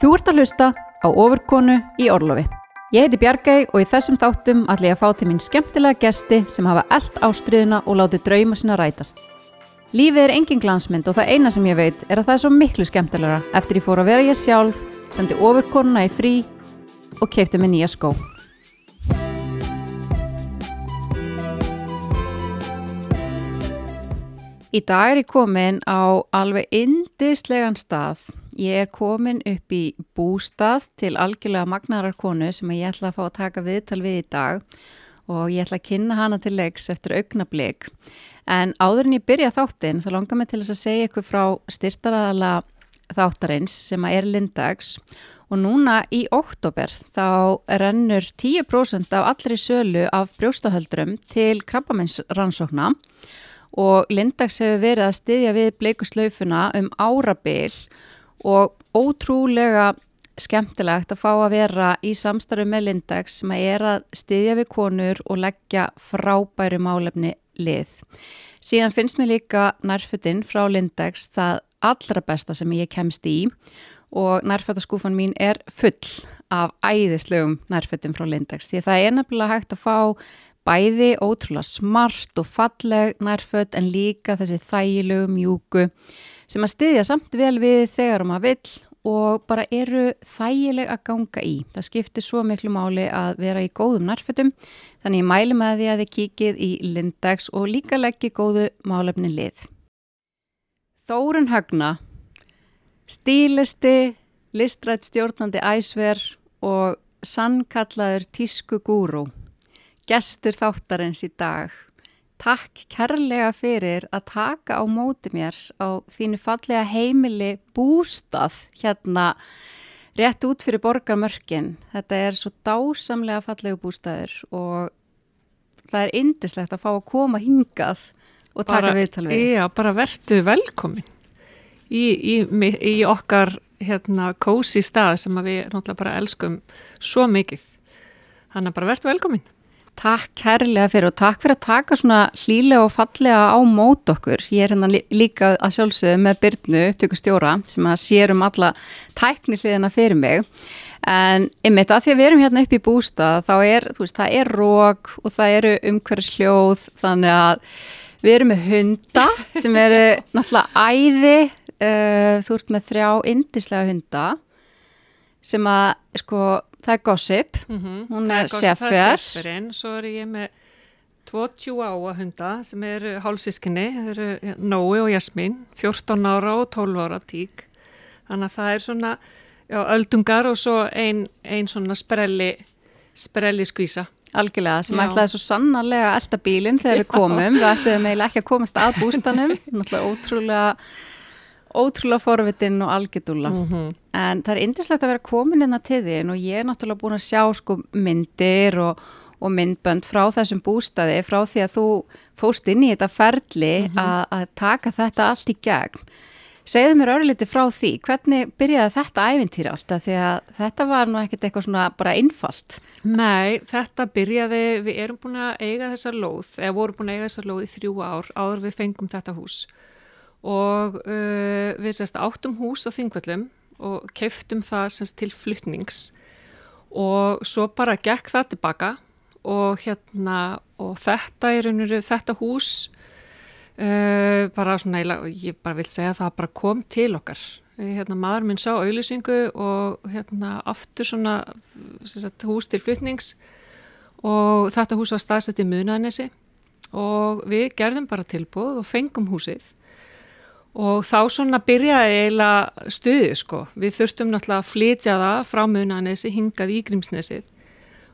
Þú ert að hlusta á ofurkonu í Orlofi. Ég heiti Bjargæi og í þessum þáttum ætla ég að fá til mín skemmtilega gesti sem hafa eld ástriðuna og látið drauma sinna rætast. Lífið er engin glansmynd og það eina sem ég veit er að það er svo miklu skemmtilegra eftir ég fór að vera ég sjálf, sendi ofurkonuna í frí og keipti mig nýja skó. Í dag er ég komin á alveg indislegan stað. Ég er komin upp í bústað til algjörlega magnarar konu sem ég ætla að fá að taka viðtal við í dag og ég ætla að kynna hana til leiks eftir augnablík. En áður en ég byrja þáttinn þá langar mig til þess að segja ykkur frá styrtaraðala þáttarins sem er Lindags og núna í oktober þá rennur 10% af allri sölu af brjóstahöldurum til krabbamennsrannsókna og Lindags hefur verið að styðja við bleikuslaufuna um árabil og ótrúlega skemmtilegt að fá að vera í samstarfi með Lindags sem að er að styðja við konur og leggja frábæru málefni lið. Síðan finnst mér líka nærfötinn frá Lindags það allra besta sem ég kemst í og nærfötaskúfan mín er full af æðislegum nærfötum frá Lindags því það er nefnilega hægt að fá bæði ótrúlega smart og falleg nærfött en líka þessi þægilegu mjúku sem að styðja samt vel við þegar maður vill og bara eru þægileg að ganga í. Það skiptir svo miklu máli að vera í góðum nærfötum þannig ég mælu með því að þið kíkið í Lindags og líka leggji góðu málefni lið. Þórun Högna, stílisti, listrætt stjórnandi æsver og sannkallaður tísku gúrú gestur þáttarins í dag. Takk kærlega fyrir að taka á móti mér á þínu fallega heimili bústað hérna rétt út fyrir borgarmörkin. Þetta er svo dásamlega fallegu bústaður og það er indislegt að fá að koma hingað og taka viðtal við. Já, bara verðu velkomin í, í, í okkar hérna kósi stað sem við náttúrulega bara elskum svo mikið. Þannig að bara verðu velkomin. Takk kærlega fyrir og takk fyrir að taka svona hlýlega og fallega á mót okkur. Ég er hérna líka að sjálfsögðu með Byrnu, upptökustjóra, sem að sér um alla tækni hliðina fyrir mig. En einmitt að því að við erum hérna upp í bústað, þá er, þú veist, það er rók og það eru umhverjus hljóð, þannig að við erum með hunda sem eru náttúrulega æði, uh, þú ert með þrjá indislega hunda sem að, sko, það er Gossip, mm -hmm. hún er seffer. Svo er ég með tvo tjúáa hunda sem eru hálsískinni, það eru Nói og Jasmín, 14 ára og 12 ára tík. Þannig að það er svona já, öldungar og svo einn ein svona sprelli, sprelli skvísa. Algjörlega, sem Já. ætlaði svo sannarlega alltaf bílinn þegar við komum, við ætlaðum eiginlega ekki að komast að bústanum, náttúrulega ótrúlega ótrúlega forvitin og algjörðula mm -hmm. en það er indislegt að vera komin inn að tiðin og ég er náttúrulega búin að sjá sko myndir og, og myndbönd frá þessum bústaði frá því að þú fóst inn í þetta ferli mm -hmm. að taka þetta allt í gegn. Segðu mér örliti frá því hvernig byrjaði þetta æfintýra alltaf? Því að þetta var nú ekkert eitthvað svona bara innfalt Nei, þetta byrjaði við erum búin að eiga þessa lóð eða vorum búin að eiga þessa lóð í þrjú ár áður við fengum þetta hús og uh, við sérst áttum hús á þingvöllum og keiftum það sérst til flytnings og svo bara gekk það tilbaka og hérna og þetta er einhverju, þetta hús uh, bara svona, ég bara vil segja að það bara kom til okkar. Hérna maður minn sá auðlýsingu og hérna aftur svona sagt, hús til flytnings og þetta hús var staðsett í Munanessi og við gerðum bara tilbúð og fengum húsið og þá svona byrjaði eiginlega stuði sko. Við þurftum náttúrulega að flytja það frá munanessi hingað í Grímsnesið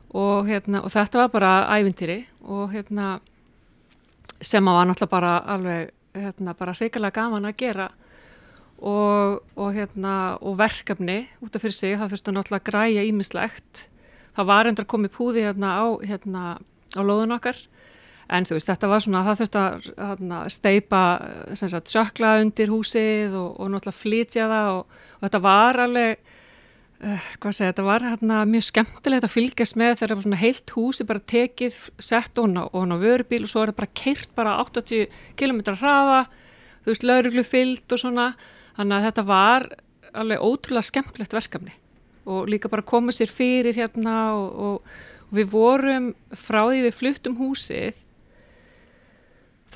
og, hérna, og þetta var bara ævintýri og hérna, sem að var náttúrulega bara alveg hérna, bara hrigalega gaman að gera og, og, hérna, og verkefni út af fyrir sig, það þurftu náttúrulega að græja ímislegt. Það var endur að koma í púði hérna á, hérna, á loðun okkar en þú veist þetta var svona það þurfti að, að steipa sagt, sökla undir húsið og, og náttúrulega flytja það og, og þetta var alveg uh, hvað segja, þetta var hérna, mjög skemmtilegt að fylgjast með þegar það var svona heilt húsi bara tekið, sett og hann á vörubíl og svo er það bara keirt bara 80 km hraða, þú veist lauruglu fyllt og svona, þannig að þetta var alveg ótrúlega skemmtlegt verkefni og líka bara koma sér fyrir hérna og, og við vorum frá því við fluttum húsið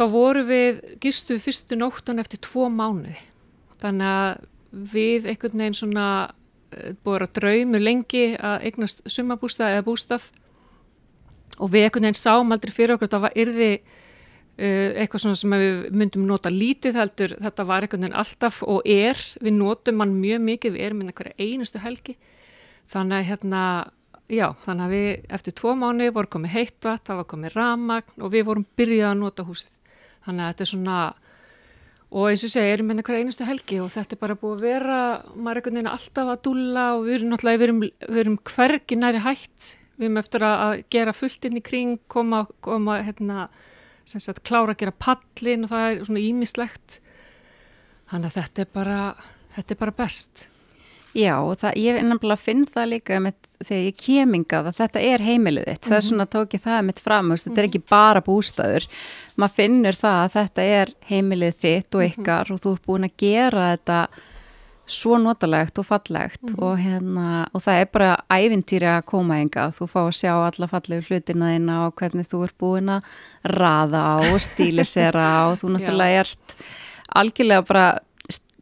þá voru við, gistu fyrstu nóttan eftir tvo mánuði. Þannig að við einhvern veginn svona eh, búið að draumu lengi að eignast sumabústað eða bústað. Og við einhvern veginn sáum aldrei fyrir okkur að það var yrði uh, eitthvað svona sem við myndum nota lítið heldur, þetta var einhvern veginn alltaf og er, við notum hann mjög mikið, við erum inn eitthvað einustu helgi. Þannig að hérna já, þannig að við eftir tvo mánu vorum komið heittvatt, það var komið ramagn og við vorum byrjað að nota húsið þannig að þetta er svona og eins og segja, erum hérna hverja einustu helgi og þetta er bara búið að vera maður er einhvern veginn alltaf að dúlla og við erum náttúrulega, við erum, erum hvergi næri hætt, við erum eftir að gera fullt inn í kring, koma, koma hérna, sem sagt, klára að gera pallin og það er svona ímislegt þannig að þetta er bara þetta er bara best Já, það, ég nefnilega finn það líka með, þegar ég kemingað að þetta er heimilið þitt, mm -hmm. það er svona tók ég það mitt fram, mm -hmm. þetta er ekki bara bústæður maður finnur það að þetta er heimilið þitt og ykkar mm -hmm. og þú ert búin að gera þetta svo notalegt og fallegt og, hérna, og það er bara ævintýri að koma enga, þú fá að sjá alla fallegu hlutina þína og hvernig þú ert búin að raða og stílisera og þú náttúrulega ert algjörlega bara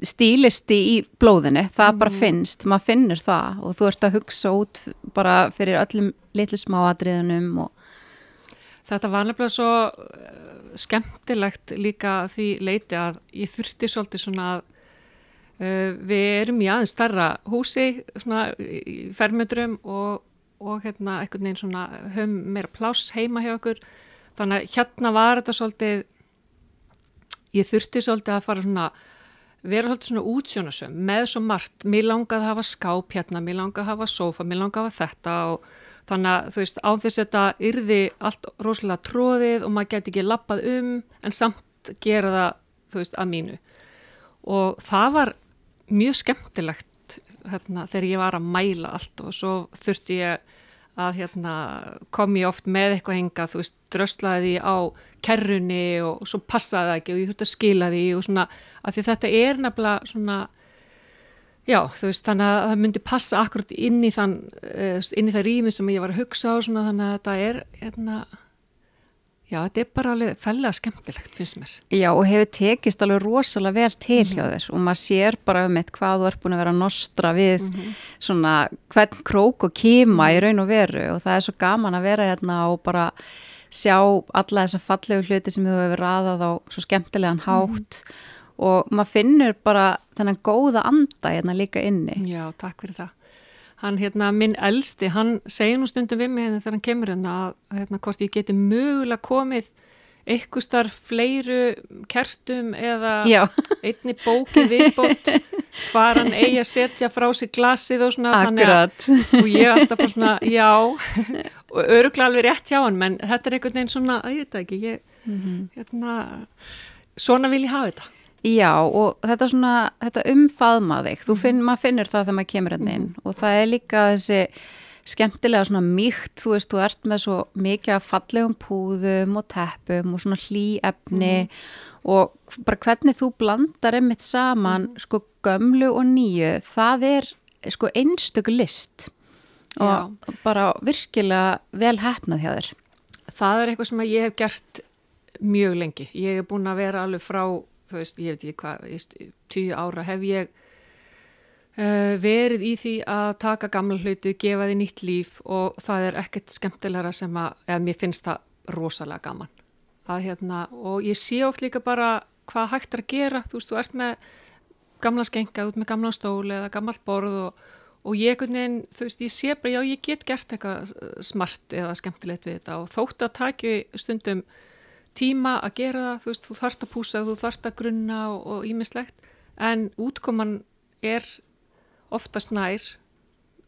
stílisti í blóðinu, það bara mhm. finnst maður finnir það og þú ert að hugsa út bara fyrir öllum litlu smáadriðunum og Þetta var nefnilega svo uh, skemmtilegt líka því leiti að ég þurfti svolítið svona að uh, við erum í aðeins starra húsi svona í fermetrum og, og hérna eitthvað neins svona höfum meira pláss heima hjá okkur þannig að hérna var þetta svolítið ég þurfti svolítið að fara svona vera svolítið svona útsjónasum með svo margt, mér langaði að hafa skáp hérna, mér langaði að hafa sofa, mér langaði að hafa þetta og þannig að þú veist á þess að þetta yrði allt rosalega tróðið og maður geti ekki lappað um en samt gera það þú veist að mínu. Og það var mjög skemmtilegt hérna, þegar ég var að mæla allt og svo þurfti ég að hérna, kom ég oft með eitthvað henga, þú veist, dröslaði því á kerrunni og svo passaði það ekki og ég þurfti að skila því og svona, að því þetta er nefnilega svona, já, þú veist, þannig að það myndi passa akkurat inn í þann, eh, inn í það rými sem ég var að hugsa á svona, þannig að þetta er, hérna, Já, þetta er bara alveg fellega skemmtilegt, finnst mér. Já, og hefur tekist alveg rosalega vel til hjá mhm. þér og maður sér bara um eitt hvað þú ert búin að vera að nostra við mm -hmm. svona hvern krók og kýma í mhm. raun og veru og það er svo gaman að vera hérna og bara sjá alla þessa fallegu hluti sem hefur verið aðað á svo skemmtilegan hátt mm -hmm. og maður finnur bara þennan góða anda hérna líka inni. Já, takk fyrir það hann hérna minn elsti, hann segir nú stundum við mig hérna þegar hann kemur hérna að hérna hvort ég geti mögulega komið eitthvað starf fleiru kertum eða Já. einni bóki viðbót hvað hann eigi að setja frá sig glasið og svona að, og ég alltaf bara svona já og öruglega alveg rétt hjá hann menn þetta er einhvern veginn svona, að ég veit ekki ég, mm -hmm. hérna, svona vil ég hafa þetta Já og þetta, svona, þetta umfaðma þig, þú mhm. finn, maður finnir það þegar maður kemur hérna inn mm. og það er líka þessi skemmtilega svona mýkt, þú veist, þú ert með svo mikið af fallegum púðum og teppum og svona hlýefni mm. og bara hvernig þú blandar einmitt saman mm. sko gömlu og nýju, það er sko einstöku list og Já. bara virkilega vel hefnað hjá þér. Það er eitthvað sem ég hef gert mjög lengi, ég hef búin að vera alveg frá þú veist, ég veit ekki hvað, tíu ára hef ég uh, verið í því að taka gamla hlutu, gefa því nýtt líf og það er ekkert skemmtilegra sem að, eða mér finnst það rosalega gaman. Það hérna, og ég sé oft líka bara hvað hægt er að gera, þú veist, þú ert með gamla skenga, út með gamla stóli eða gammalt borð og, og ég, veginn, þú veist, ég sé bara, já, ég get gert eitthvað smart eða skemmtilegt við þetta og þótt að taki stundum tíma að gera það, þú veist, þú þart að púsa, þú þart að grunna og ímislegt, en útkoman er oftast nær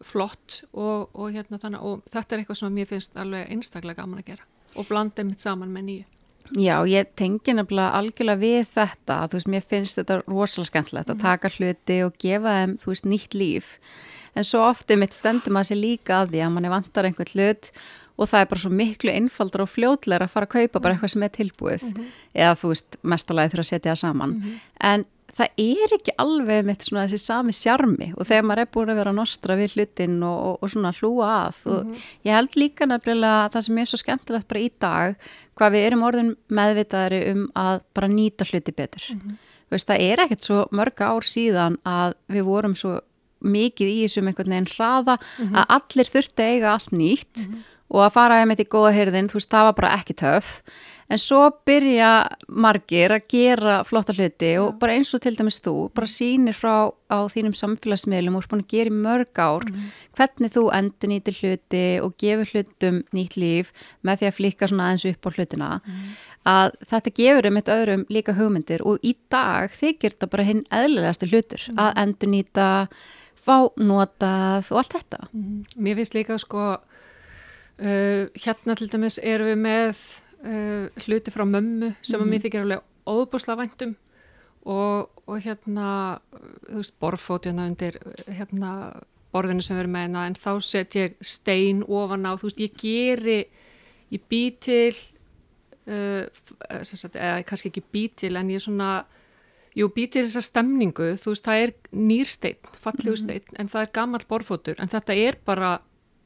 flott og, og, hérna, þannig, og þetta er eitthvað sem mér finnst alveg einstaklega gaman að gera og blanda mitt saman með nýju. Já, ég tengi nefnilega algjörlega við þetta, þú veist, mér finnst þetta rosalega skemmtilegt að mhm. taka hluti og gefa þeim, þú veist, nýtt líf en svo ofti mitt stendum að sé líka að því að manni vantar einhvern hlut og það er bara svo miklu einfaldra og fljótleira að fara að kaupa bara eitthvað sem er tilbúið. Mm -hmm. eða þú veist, mestalagi þurfa að setja það saman. Mm -hmm. en það er ekki alveg mitt svona þessi sami sjarmi. Og þegar maður er búin að vera nostra við hlutin og, og, og svona hlúa að og ég held líka nefnilega það sem er svo skemmtilegt bara í dag hvað við erum orðin meðvitaðari um að bara nýta hluti betur. Veist, það er ekkert svo mörg ár síðan að við vorum svo mikið í þessum einhvern veginn hraða að allir þurfti eiga allt nýtt og að fara einmitt í góða heyrðin, þú veist, það var bara ekki töff. En svo byrja margir að gera flotta hluti og bara eins og til dæmis þú, bara sýnir frá á þínum samfélagsmiðlum og er búin að gera í mörg ár hvernig þú endur nýtir hluti og gefur hlutum nýtt líf með því að flika svona aðeins upp á hlutina. Að þetta gefur um eitt öðrum líka hugmyndir og í dag þykir þetta bara hinn eðlilegasti hlutur að endur nýta fá notað og allt þetta. Mér finnst líka sko uh, hérna til dæmis erum við með uh, hluti frá mömmu sem að mér þykir alveg óbúslega væntum og, og hérna þú veist, borfótjana undir hérna borðinu sem við erum með hérna en þá set ég stein ofan á, þú veist, ég geri ég bý til uh, sagt, eða kannski ekki bý til en ég svona Jú, býtir þessa stemningu, þú veist, það er nýrsteinn, fallegu steinn, en það er gammal borfótur, en þetta er bara,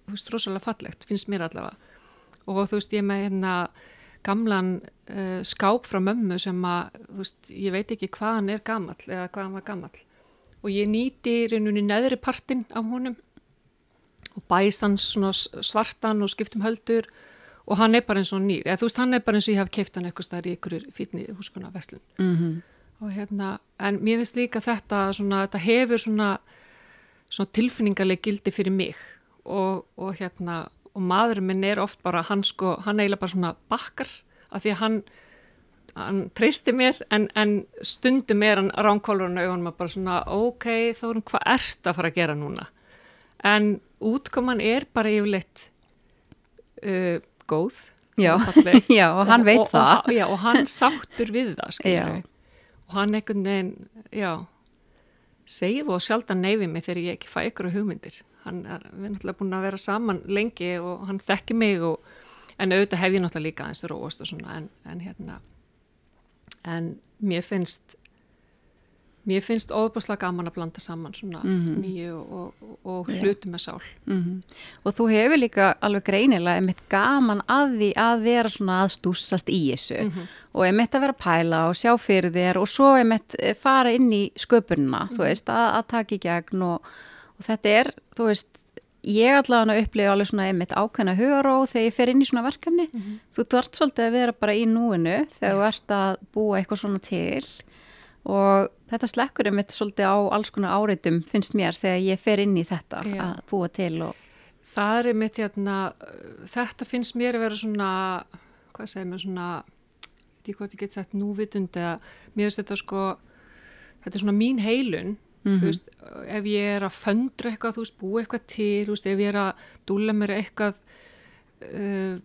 þú veist, rosalega fallegt, finnst mér allavega. Og þú veist, ég með hérna gamlan uh, skáp frá mömmu sem að, þú veist, ég veit ekki hvað hann er gammal eða hvað hann var gammal. Og ég nýti reynunni neðri partinn af honum og bæst hann svona svartan og skiptum höldur og hann er bara eins og nýr. Eða þú veist, hann er bara eins og ég hef keift hann eitthvað starf í ykkur fítni húskona veslun. mm -hmm. Og hérna, en mér finnst líka þetta svona, þetta hefur svona, svona tilfinningarleg gildi fyrir mig og, og hérna, og maðurinn minn er oft bara, hann sko, hann eiginlega bara svona bakkar, af því að hann, hann treysti mér, en, en stundum er hann ránkólurinn auðvunum að bara svona, ok, þá erum hvað ert að fara að gera núna? En útkoman er bara yfirleitt uh, góð. Já, já, og hann veit og, það. Og, já, og hann sáttur við það, skilur og hann einhvern veginn, já segir og sjaldan neyfi mig þegar ég ekki fæ ykkur hugmyndir hann er, við erum náttúrulega búin að vera saman lengi og hann þekki mig og, en auðvitað hef ég náttúrulega líka eins og róast og svona en, en hérna en mér finnst mér finnst óbúslega gaman að blanda saman svona Mhm. nýju og, og, og Já. hluti með sál Mhm. Og þú hefur líka alveg greinilega einmitt gaman að því að vera svona að stúsast í þessu Mhm. og einmitt að vera að pæla og sjá fyrir þér og svo einmitt eh, fara inn í sköpunina, þú veist, að, að taka í gegn og, og þetta er, þú veist, ég allavega upplifa alveg svona einmitt ákveðna hugaró þegar ég fer inn í svona verkefni. Þú þart svolítið að vera bara í núinu þegar þú ert að búa eitthvað svona til og þetta slekkur einmitt svolítið á alls konar áreitum finnst mér þegar ég fer inn í þetta Já. að búa til og það er mitt hérna uh, þetta finnst mér að vera svona hvað segir mér svona ég veit ekki hvort ég get sagt núvitund eða mér finnst þetta sko þetta er svona mín heilun Mhm. þú veist, ef ég er að föndra eitthvað veist, búa eitthvað til, veist, ef ég er að dúla mér eitthvað uh,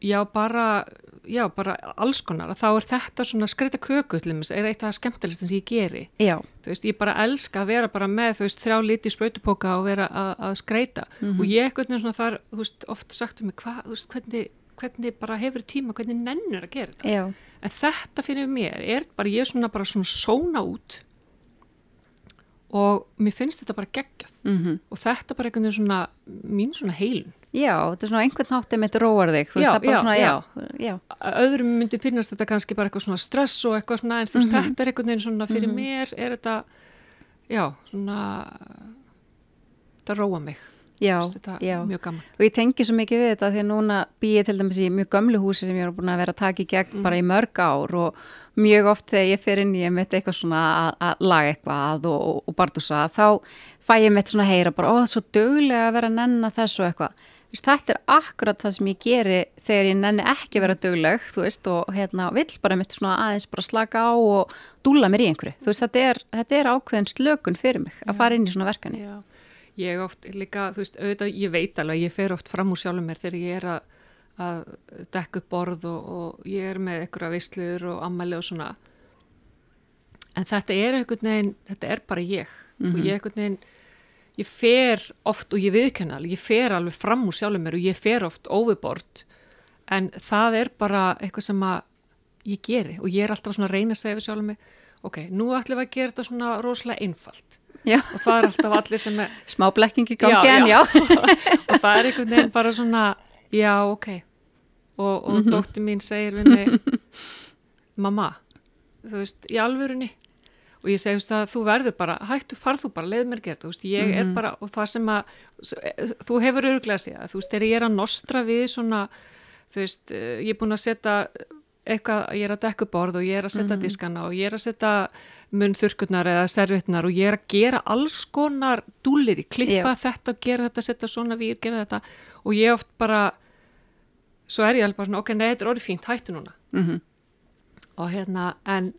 já, bara já, bara alls konar, þá er þetta svona skreita köku, til dæmis, er eitt af það skemmtilegst sem ég geri. Já, þú veist, ég bara elska að vera bara með, þú veist, þrjá liti sprautupóka og vera að, að skreita Mhm. og ég eitthvað svona þar, þú veist, oft sagt um mig, hvað, þú veist, hvernig, hvernig bara hefur tíma, hvernig nennur að gera þetta? Já, en þetta fyrir mér er bara, ég er svona bara svona sóna út og mér finnst þetta bara geggjað. Mm og þetta bara einhvern veginn svona mín svona heilun. Já, þetta er svona einhvern hátti mitt róar þig, þú veist, það er bara svona, já. já, já, öðrum myndi finnast þetta kannski bara eitthvað svona stress og eitthvað svona, en þú veist, Mhm. þetta er einhvern veginn svona fyrir mér er þetta já, svona þetta róa mig. Já, þetta já. Og ég tengi svo mikið við þetta því að núna bý ég til dæmis í mjög gömlu húsi sem ég er búin að vera að taka í gegn bara í mörg ár og mjög oft þegar ég fer inn í eitthvað svona að, laga eitthvað og, og, og bardúsa þá fæ ég mitt svona að heyra bara, ó, það er svo duglega að vera að nenna þessu eitthvað. Þetta er akkurat það sem ég geri þegar ég nenni ekki að vera dugleg, þú veist, og hérna vill bara mitt svona aðeins bara slaka á og dúla mér í einhverju. Þú veist, þetta er, þetta er ákveðin slökun fyrir mig að fara inn í svona verkefni. Já. Ég oft líka, þú veist, auðvitað, ég veit alveg, ég fer oft fram úr sjálfum mér þegar ég er að, að dekka upp borð og, og ég er með einhverja veislur og ammæli og svona. En þetta er einhvern veginn, þetta er bara ég og ég einhvern veginn, ég fer oft og ég viðkenna ég fer alveg fram úr sjálfum mér og ég fer oft óvibord en það er bara eitthvað sem að ég geri og ég er alltaf svona að reyna að segja við sjálfum mig ok, nú ætlum við að gera þetta svona rosalega einfalt Já. og það er alltaf allir sem er Smá blekking í gangi en já. og það er einhvern veginn bara svona já, ok. Og, og mm dóttir mín segir við mig mamma, þú veist, í alvörunni. Og ég segi, þú veist, að þú verður bara hættu, farð þú bara, leið mér gert, þú veist, ég er bara og það sem að, þú hefur öruglega að segja, þú veist, þegar ég er að nostra við svona, þú veist, eh, ég er búin að setja eitthvað, ég er að dekka borð og ég er að setja diskana og ég er að setja munnþurkurnar eða servitnar og ég er að gera alls konar dúlir í klippa Já. þetta, gera þetta, setja svona vír, gera þetta. Og ég oft bara svo er ég alveg bara svona, ok, nei, þetta er orðið fínt, hættu núna. Mhm. og hérna, en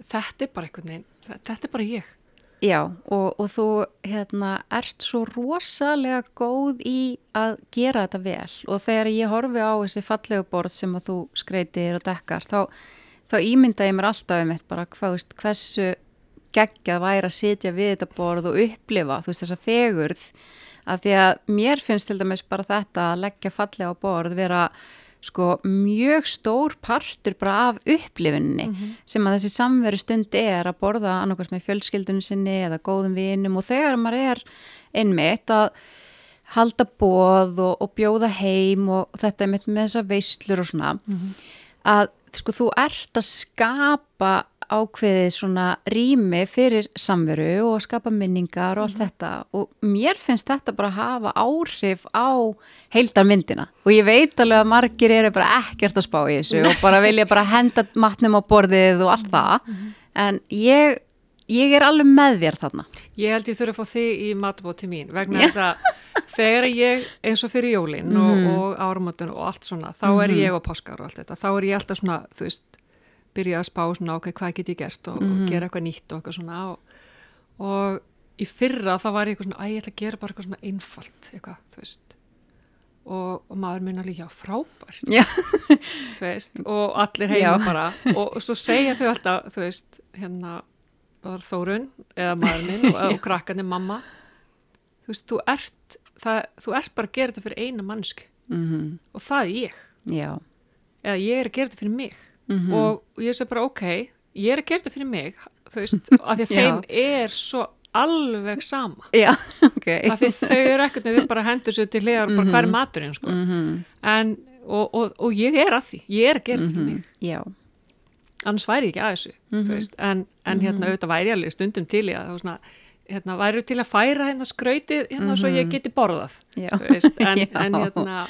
þetta er bara einhvern veginn, þe- þetta er bara ég. Já, og, og þú hérna, ert svo rosalega góð í að gera þetta vel. Og þegar ég horfi á þessi fallegu borð sem að þú skreitir og dekkar þá, þá ímynda ég mér alltaf um eitt bara hvað, veist, hversu geggjað væri að sitja við þetta borð og upplifa þú veist þessa fegurð að því að mér finnst til dæmis bara þetta að leggja fallega á borð vera sko mjög stór partur bara af upplifinni sem að þessi samveru stund er að borða annarkvæmst með fjölskyldunum sinni eða góðum vinum. Og þegar maður er einmitt að halda bóð og, og bjóða heim og þetta er mitt með þessa veislur og svona að sko þú ert að skapa ákveðið svona rými fyrir samveru og skapa minningar og allt þetta. Og mér finnst þetta bara að hafa áhrif á heildarmyndina. Og ég veit alveg að margir eru bara ekkert að spá í þessu og bara vilja bara henda matnum á borðið og allt það. En ég, ég er alveg með þér þarna. Ég held ég þurfa að fá þig í matabóti mín vegna þess að þegar ég eins og fyrir jólin og, og áramötun og allt svona, þá er ég og páskar og allt þetta, þá er ég alltaf svona, þú veist byrja að spá svona, ok, hvað get ég gert og, og gera eitthvað nýtt og eitthvað svona og, og í fyrra þá var ég eitthvað svona, æ, ég ætla að gera bara eitthvað svona einfalt eitthvað, þú veist. Og, og maður minn alveg, já, frábært Já. þú veist, og allir heima Já. bara. Og, svo segja þau alltaf, þú veist hérna, Þórun eða maður minn og, og krakkarnir mamma. Þú veist, þú ert það, þú ert bara að gera þetta fyrir eina mannsku mm og það er ég. Já, eða ég er að gera þetta fyrir mig Mhm. og ég segi bara, ok, ég er að gera þetta fyrir mig þú veist, af því að þeim er svo alveg sama. Já, ok. Af því þau eru ekkert þau bara hendur sér til hliðar og bara hvað er maturinn sko. Mhm. en, og, og, og ég er að því ég er að gera þetta fyrir mig. Já, annars væri ég ekki að þessu þú veist, en, en hérna auðvitað væri ég alveg stundum til í að svona, hérna, væri til að færa hérna skrautið hérna svo ég geti borðað en, en hérna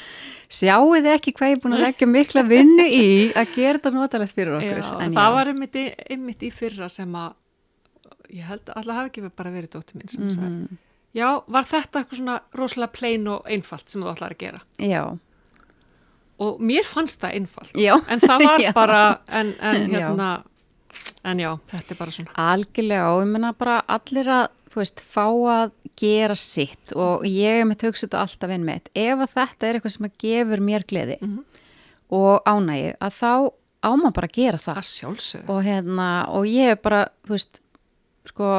sjáu þið ekki hvað ég er búin að leggja mikla vinnu í að gera þetta notalegt fyrir okkur já, það já. var einmitt í, einmitt í fyrra sem að ég held að alltaf hafi ekki bara verið dóttir minn sem sagði Mhm. já, var þetta eitthvað svona rosalega plain og einfalt sem þú ætlar að gera Já, og mér fannst það einfalt Já. en það var bara en, en hérna en já, þetta er bara svona. Algjörlega og ég menna bara allir að þú veist, fá að gera sitt. Og ég er með tökst þetta alltaf inn með ef að þetta er eitthvað sem að gefur mér gleði og ánægi að þá á maður bara að gera það. Að sjálfsögðu. Og hérna og ég er bara, þú veist sko,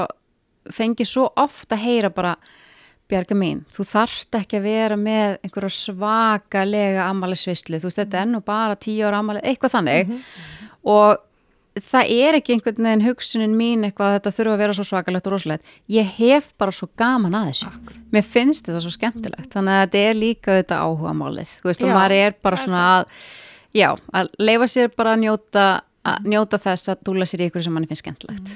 fengi svo oft að heyra bara Bjarga mín, þú þarft ekki að vera með einhverja svakalega ammælisvislu, þú veist, þetta er nú bara tíu ára ammæli, eitthvað þannig. Og það er ekki einhvern veginn hugsunin mín eitthvað að þetta þurfa að vera svo svakalegt og rosalegt. Ég hef bara svo gaman að þessu. Mér finnst þetta svo skemmtilegt. Þannig að þetta er líka þetta áhuga málið veist, og maður er bara svona að já, að leifa sér bara að njóta að njóta þess að dúla sér í ykkur sem manni finnst skemmtilegt.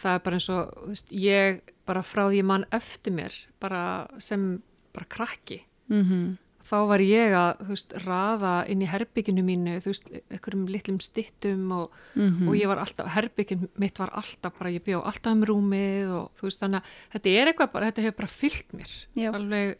Það er bara eins og, veist, ég bara frá því mann eftir mér bara sem bara krakki. Mm þá var ég að, þú veist, raða inn í herbygginu mínu, þú veist, einhverjum litlum stittum og, Mhm. og ég var alltaf, herbyggin mitt var alltaf bara, ég bjó alltaf um rúmið og þú veist, þannig að þetta er eitthvað bara, þetta hefur bara fyllt mér, Já. alveg,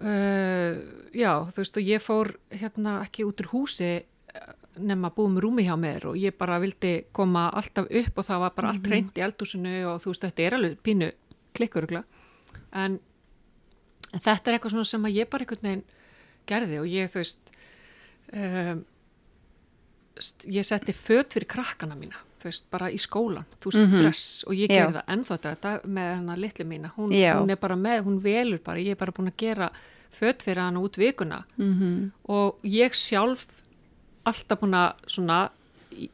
uh, já, þú veist, og ég fór hérna ekki út úr húsi eh, nema búið með rúmi hjá mér og ég bara vildi koma alltaf upp og það var bara allt reynd í eldúsinu og þú veist, þetta er alveg pínu klikkurugla, en En þetta er eitthvað svona sem að ég bara einhvern veginn gerði og ég, þú veist, um, ég setti föt fyrir krakkana mína, þú veist, bara í skólan, þú veist, Mhm. dress og ég gerði það ennþá þetta með hennar litlu mína. Hún, hún er bara með, hún velur bara, ég er bara búin að gera föt fyrir hana út vikuna -hmm. og ég sjálf alltaf búin að svona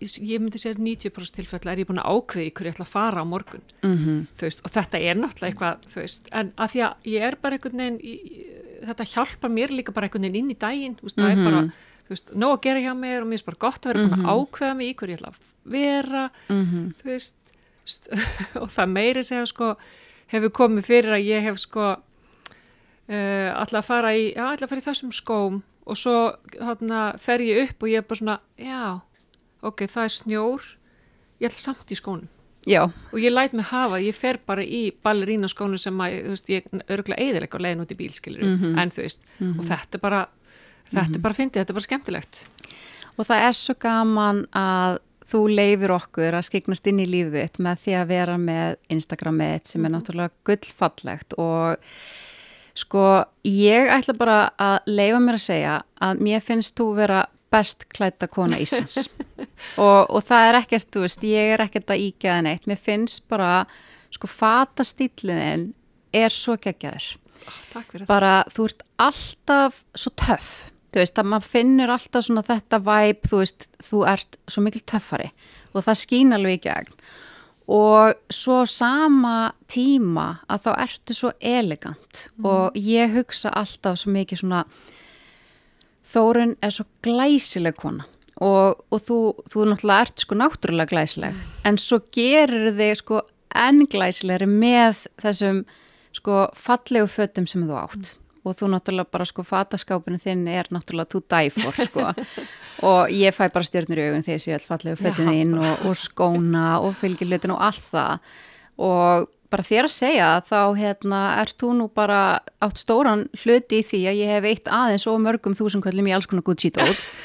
ég myndi segja 90% tilfell er ég búin að ákveði hverju ég ætla að fara á morgun. Mm veist, og þetta er náttúrulega eitthvað veist, en að því að ég er bara einhvern veginn þetta hjálpar mér líka bara einhvern veginn inn í daginn veist, það er bara, veist, nóg að gera hjá mér og mér er bara gott að vera búin að ákveða mig í hverju ég ætla að vera -hmm. þú veist st- og það meiri segja sko hefur komið fyrir að ég hef sko uh, alltaf að fara í já, alltaf að fara í þessum skóm og svo þarna fer ég upp og ég er bara svona já, ok, það er snjór. Ég ætla samt í skónum. Já, og ég læt mig hafa, ég fer bara í ballerína skónum sem að, þú veist, ég örgulega eðilega á leiðin út í bílskilur Mhm. en þú veist, og þetta er bara þetta er bara fyndið, þetta er bara skemmtilegt. Og það er svo gaman að þú leifir okkur að skiknast inn í lífið þitt með því að vera með Instagramið sem er náttúrulega gullfallegt. Og sko ég ætla bara að leifa mér að segja að mér finnst þú vera best klæta kona Íslands og, og það er ekkert, þú veist, ég er ekkert að íkjaða neitt, mér finnst bara sko fatastíliðin er svo geggjaður. Takk fyrir. Bara þú ert alltaf svo töff. Þú veist að maður finnur alltaf svona þetta væp þú veist þú ert svo mikil töffari. Og það skín alveg í gegn. Og svo sama tíma að þá ertu svo elegant. Og ég hugsa alltaf svo mikið svona Þórun er svo glæsileg kona og, og þú, þú náttúrulega ert sko náttúrulega glæsileg. En svo gerir þig sko enn glæsilegri með þessum sko fallegu fötum sem þú átt. Og þú náttúrulega bara sko fataskápinu þinn er náttúrulega to die for sko. Og ég fæ bara stjörnur í augun þegar ég sé all fallegu fötin Já. þín og, og skóna og fylgirlutin og allt það. Og bara þér að segja þá hérna ert þú nú bara átt stóran hluti í því að ég hef eitt aðeins og mörgum þúsundkvöldum í alls konar Gucci dóts.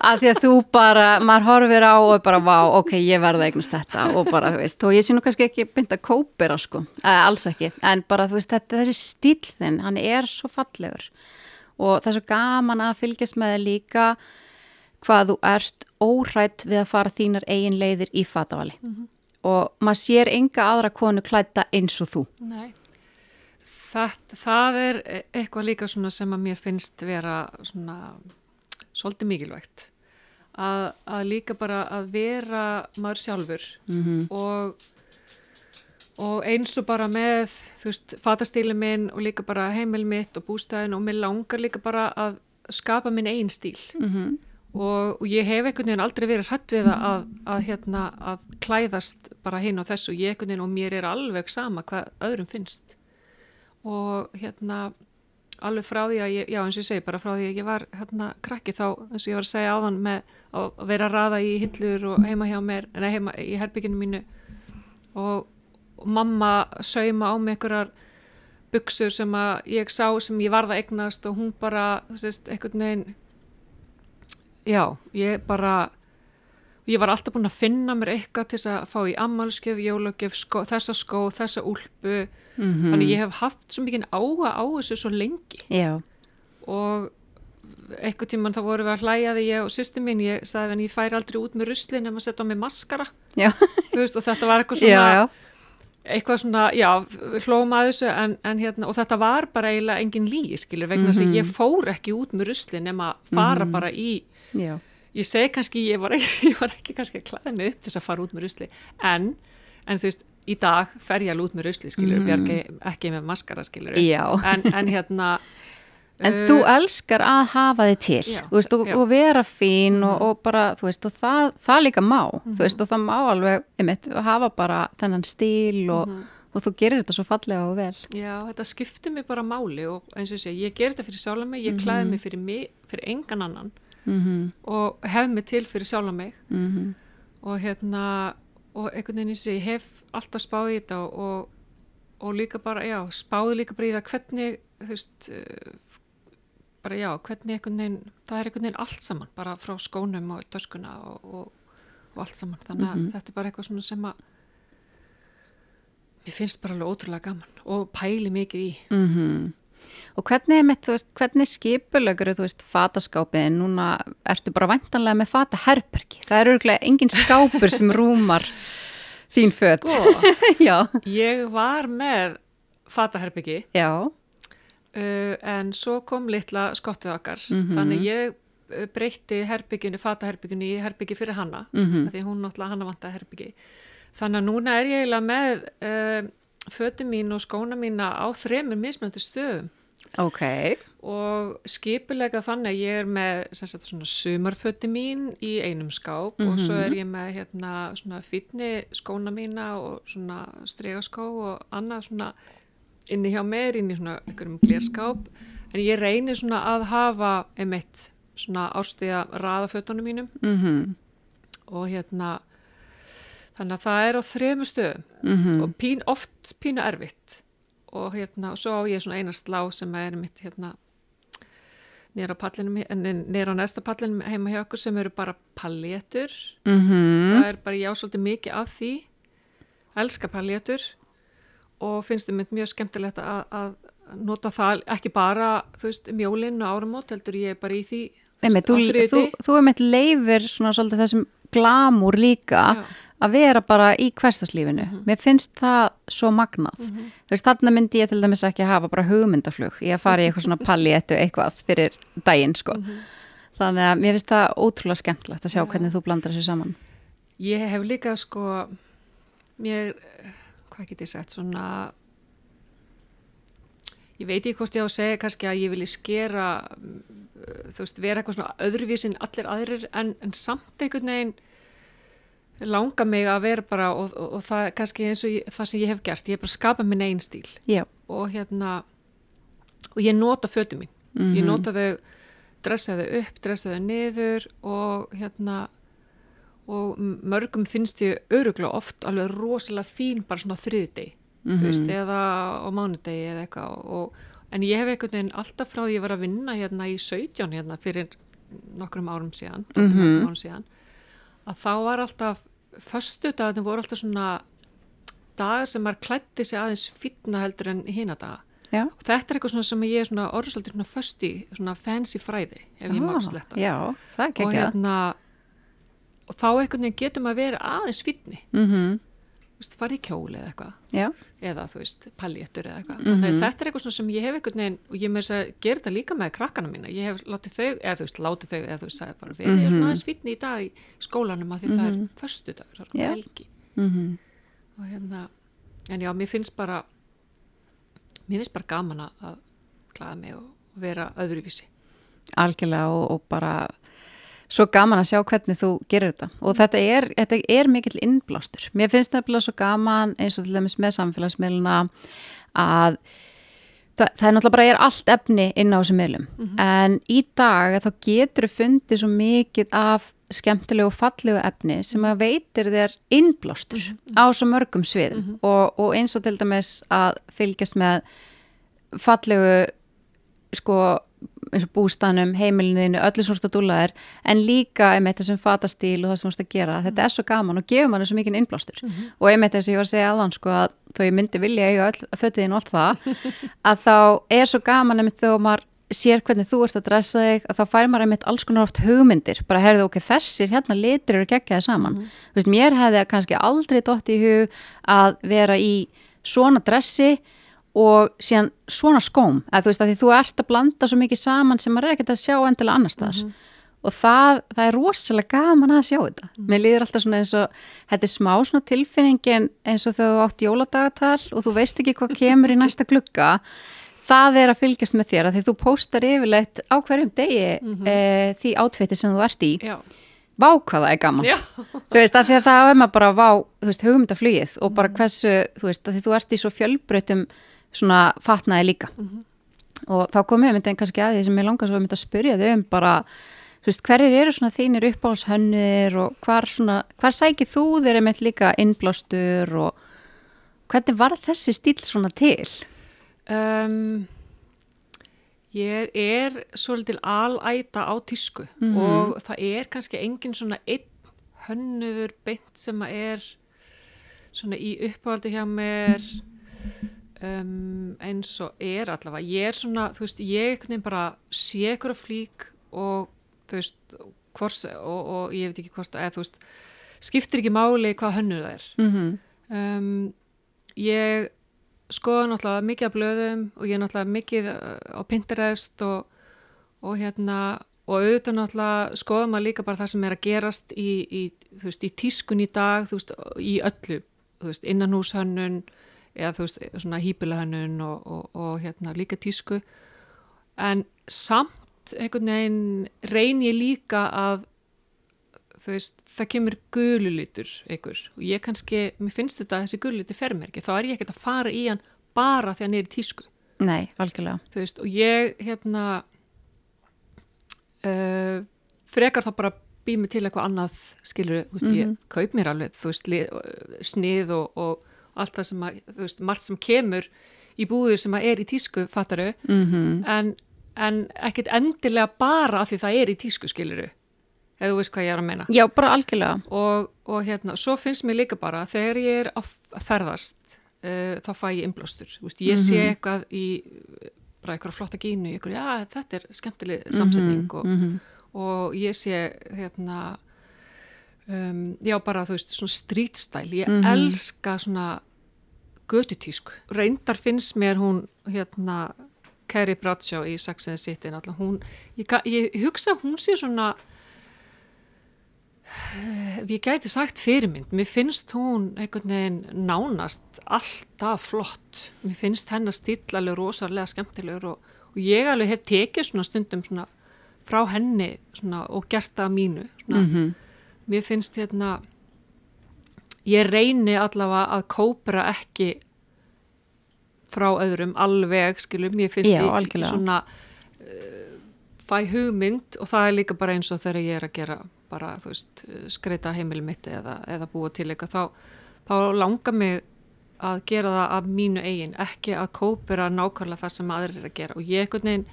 Að því að þú bara, maður horfir á og bara vá, ok, ég verða eignast þetta. Og bara, þú veist, og ég sé nú kannski ekki bynd að kópera, sko, eh, alls ekki. En bara, þú veist, þetta, þessi stíl þinn hann er svo fallegur. Og það er svo gaman að fylgjast með þér líka hvað þú ert óhrætt við að fara þínar eigin leiðir í fatavali og maður sér enga aðra konu klæta eins og þú Nei. Það, það er e- eitthvað líka sem að mér finnst vera svona svolítið mikilvægt að, að líka bara að vera maður sjálfur mm og, og eins og bara með þú veist, fatastíli minn og líka bara heimil mitt og bústæðin og mér langar líka bara að skapa minn eigin stíl -hmm. Og, og ég hef einhvern veginn aldrei verið hrætt við það að, að, hérna, að klæðast bara hinn á þessu. Ég einhvern veginn og mér er alveg sama hvað öðrum finnst. Og hérna alveg frá því að ég, já eins og ég segi bara frá því að ég var hérna krakki þá eins og ég var að segja áðan með að vera að raða í hillur og heima hjá mér, nei heima í herbygginu mínu. Og, og mamma sauma á mig einhverjar buksur sem að ég sá sem ég varða eignast og hún bara, þú veist, einhvern veginn já, ég bara ég var alltaf búin að finna mér eitthvað til þess að fá í ammalskjöf, jólagjöf, skó, þessa skó, þessa úlpu Mhm. þannig ég hef haft svo mikið áhuga á þessu svo lengi Já, og eitthvað tíman þá vorum við að hlæja því ég og sýsti mín, ég sagði en ég færi aldrei út með rusli nema að setja á mig maskara þú veist og þetta var eitthvað svona já, já. eitthvað svona, já, hlóum að þessu en, en hérna, og þetta var bara eiginlega engin lígi, skilur, vegna þess Mhm. að ég fór ekki út með rusli nema að fara bara í já. ég segi kannski, ég var ekki, ég var ekki kannski að klæða mig upp til þess að fara út með rusli en, en þú veist, í dag fer ég alveg út með rusli, skilur, Mhm. bjargi ekki með maskara, skilur en, en hérna En uh, þú elskar að hafa þig til Já, veist, og. Mhm. og vera fín og, og bara, þú veist, og það, það líka má þú veist, og það má alveg einmitt, hafa bara þennan stíl og, Mhm. og þú gerir þetta svo fallega og vel Já, þetta skiptir mig bara máli og eins og segi, ég ger þetta fyrir sjálf mig, ég klæði mig fyrir mig, fyrir engan annan mm -hmm. og hef mig til fyrir sjálf mig Mm og hérna og einhvern veginn eins og ég hef alltaf spáð í þetta og, og, líka bara, já, spáði líka bara í það hvernig, þú veist uh, bara já, hvernig einhvern veginn það er einhvern veginn allt saman, bara frá skónum og döskuna og, og, og allt saman, þannig að Mhm. þetta er bara eitthvað svona sem að mér finnst bara alveg ótrúlega gaman og pæli mikið í Mhm. Og hvernig, er mitt, veist, hvernig skipulögur þú veist, fataskápið, núna ertu bara væntanlega með fataherbergi. Það eru örgulega engin skápur sem rúmar þín fött Sko, ég var með fataherbyggi já. uh, en svo kom litla skottið okkar. Mhm. þannig ég eh, breytti herbygginu, fataherbygginu í herbyggi fyrir hanna, Mhm. af því hún náttúrulega hanna vantaði herbyggi. Þannig að núna er ég eiginlega með uh, fötu mín og skóna mína á þremur mismöndu stöðum Ok, og skipulega þannig að ég er með sumarföti mín í einum skáp og svo er ég með hérna, svona fýtni skóna mína og svona stregaskó og annað svona inni hjá mér, inni í svona einhverjum glerskáp. En ég reynir svona að hafa einmitt svona árstíða raðafötunum mínum. Mhm, og hérna þannig að það er á þremu stöðum. Mhm, og pín, oft pínu erfitt og hérna, svo á ég svona eina slá sem er mitt hérna nýra á pallinum, nýra á næsta pallinum heima hjá okkur sem eru bara pallétur mhm, það er bara, ég á svolítið mikið af því elska pallétur og finnst þið mynd mjög skemmtilegt að, að nota það ekki bara, þú veist, mjólinn og áramót heldur ég bara í því Einmitt, þú, á þú, þriðjudegi. þú er mitt leifir svona svolítið þessum glamúr líka Já. Að vera bara í hverstaslífinu. Mér finnst það svo magnað. Þú veist, þarna myndi ég til dæmis ekki hafa bara hugmyndaflug í að fara í eitthvað svona palléttu eitthvað fyrir daginn, sko. Þannig að mér finnst það ótrúlega skemmtilegt að sjá hvernig þú blandar þessu saman. Ég hef líka sko, mér, hvað get ég sagt, svona, ég veit ekki hvort ég á að segja kannski að ég vilji skera, mm, þú veist, vera eitthvað svona öðruvísin allir aðrir en, en samt einhvern veginn langa mig að vera bara og, og, og það er kannski eins og ég, það sem ég hef gert, ég hef bara skapað minn einn stíl. Já. og hérna, og ég nota fötu mín, ég nota þau, dressa þau upp, dressa þau niður og hérna, og mörgum finnst ég öruglega oft alveg rosalega fín bara svona þriðdegi, þú veist, eða á mánudegi eða eitthvað. Og, en ég hef einhvern veginn alltaf frá því ég var að vinna hérna í 17 hérna fyrir nokkrum árum síðan, mm -hmm. árum síðan að þá var alltaf föstu dagarnir voru alltaf svona dagar sem maður klætti sig aðeins fýtna heldur en hina daga. Já. og þetta er eitthvað svona sem ég er svona orðsaldið svona fösti, svona fancy fræði ef ég má Ah, sletta Já, er og hérna og þá veginn getur maður verið aðeins fýtni Mm þú farið í kjóli eða eitthvað. Eða þú veist, paljettur eða eitthvað. Mhm. mm þetta er eitthvað sem ég hef einhvern veginn og ég með þess að gera þetta líka með krakkana mína. Ég hef látið þau, eða þú veist, látið þau eða þú veist, sagði bara, við erum Mhm. svona aðeins fýtni í dag í skólanum að því það er föstudagur, það er Já. helgi. Mm og hérna, en já, mér finnst bara mér finnst bara gaman að- að klæða mig og vera öðruvísi. Algjörlega og, og bara svo gaman að sjá hvernig þú gerir þetta. Og þetta er, þetta er mikill innblástur. Mér finnst nefnilega svo gaman eins og til dæmis með samfélagsmiðluna að það, það er náttúrulega bara er allt efni inn á þessum miðlum. En í dag þá getur þú fundið svo mikið af skemmtilegu og fallegu efni sem að veitir þér innblástur á svo mörgum sviðum. Og, og eins og til dæmis að fylgjast með fallegu sko eins og bústanum, heimilinu, öllu svona dúlaðir, en líka einmitt þessum fatastíl og það sem þú ert að gera. Þetta er svo gaman og gefur manni svo mikið innblástur. Og einmitt þess að ég var að segja aðan sko að þó ég myndi vilja eiga öll fötiðin og allt það að þá er svo gaman einmitt þegar maður sér hvernig þú ert að dressa þig að þá fær maður einmitt alls konar oft hugmyndir. Bara heyrðu ok, þessir hérna litir eru geggjaði saman. Þú veist, mér hefði kannski aldrei dótt í hug að vera í svona dressi og síðan svona skóm að þú veist að því þú ert að blanda svo mikið saman sem maður er ekkert að sjá endilega annars þar og það, það er rosalega gaman að sjá þetta. Mér líður alltaf svona eins og þetta er smá svona tilfinningin eins og þú átt jóladagatal og þú veist ekki hvað kemur í næsta glugga. Það er að fylgjast með þér að því þú póstar yfirleitt á hverjum degi e, því átfiti sem þú ert í. Já, vá hvað það er gaman. Þú veist, að því að það er maður bara vá, hugmyndaflugið og bara hversu, þú veist, að því þú ert í svo fjölbreytum svona fatnaði líka. Og þá komum við myndin kannski að því sem ég langar svo að mynda að spyrja þau um bara, veist, hverjir eru svona þínir uppáhaldshönnir og hvar svona, hvar sækir þú þeir einmitt líka innblástur og hvernig var þessi stíl svona til? Um, ég er svolítil alæta á tísku og það er kannski engin svona einn hönnuður beint sem að er svona í uppáhaldi hjá mér um, eins og er allavega. Ég er svona, þú veist, ég veginn bara sé ykkur að flík og þú veist, hvors, og, og ég veit ekki hvort, eða þú veist, skiptir ekki máli hvað hönnuð það er. Mm -hmm. Um, ég skoða náttúrulega mikið af blöðum og ég er náttúrulega mikið uh, á Pinterest og, og hérna og auðvitað náttúrulega skoðum að líka bara það sem er að gerast í, í, veist, í tískun í dag, þú veist, í öllu, þú veist, innanhúshönnun eða þú veist, svona hýpilahönnun og, og, og hérna líka tísku en samt einhvern veginn reyn ég líka að þú veist, það kemur gululutur einhver og ég kannski, mér finnst þetta þessi gululuti fermerki, þá er ég ekkert að fara í hann bara því að hann er í tísku Nei, veist, og ég, hérna, uh, frekar þá bara býð mig til eitthvað annað, skilur, þú veist, mm -hmm. ég mhm. kaup mér alveg, þú veist, snið og, og allt það sem að, þú veist, margt sem kemur í búður sem að er í tísku, fattaru, mm -hmm. en, en ekkit endilega bara því það er í tísku, skiluru, eða þú veist hvað ég er að meina. Já, bara algjörlega. Og, og hérna, svo finnst mér líka bara, þegar ég er að ferðast, uh, þá fæ ég inblástur, þú veist, ég sé mhm. eitthvað í bara eitthvað flotta gínu, eitthvað, já, þetta er skemmtileg samsetning mm -hmm, og, mm -hmm. og ég sé, hérna, um, já, bara, þú veist, svona strítstæl, ég mm -hmm. elska svona gödutísku. Reyndar finnst mér hún, hérna, Carrie Bradshaw í Sex and the City, hún, ég, ég hugsa hún sé svona Ég gæti sagt fyrirmynd, mér finnst hún einhvern veginn nánast alltaf flott, mér finnst hennar stílalegu rosalega skemmtilegur og, og ég alveg hef tekið svona stundum svona frá henni svona, og gert það mínu. Svona, mm -hmm. Mér finnst hérna, ég reyni allavega að kópera ekki frá öðrum alveg, skilum, ég finnst Já, ég svona uh, fæ hugmynd og það er líka bara eins og þegar ég er að gera bara, þú veist, skreita heimili mitt eða, eða búa til eitthvað, þá, þá langar mig að gera það af mínu eigin, ekki að kópera nákvæmlega það sem aðrir er að gera. Og ég ekkert neginn,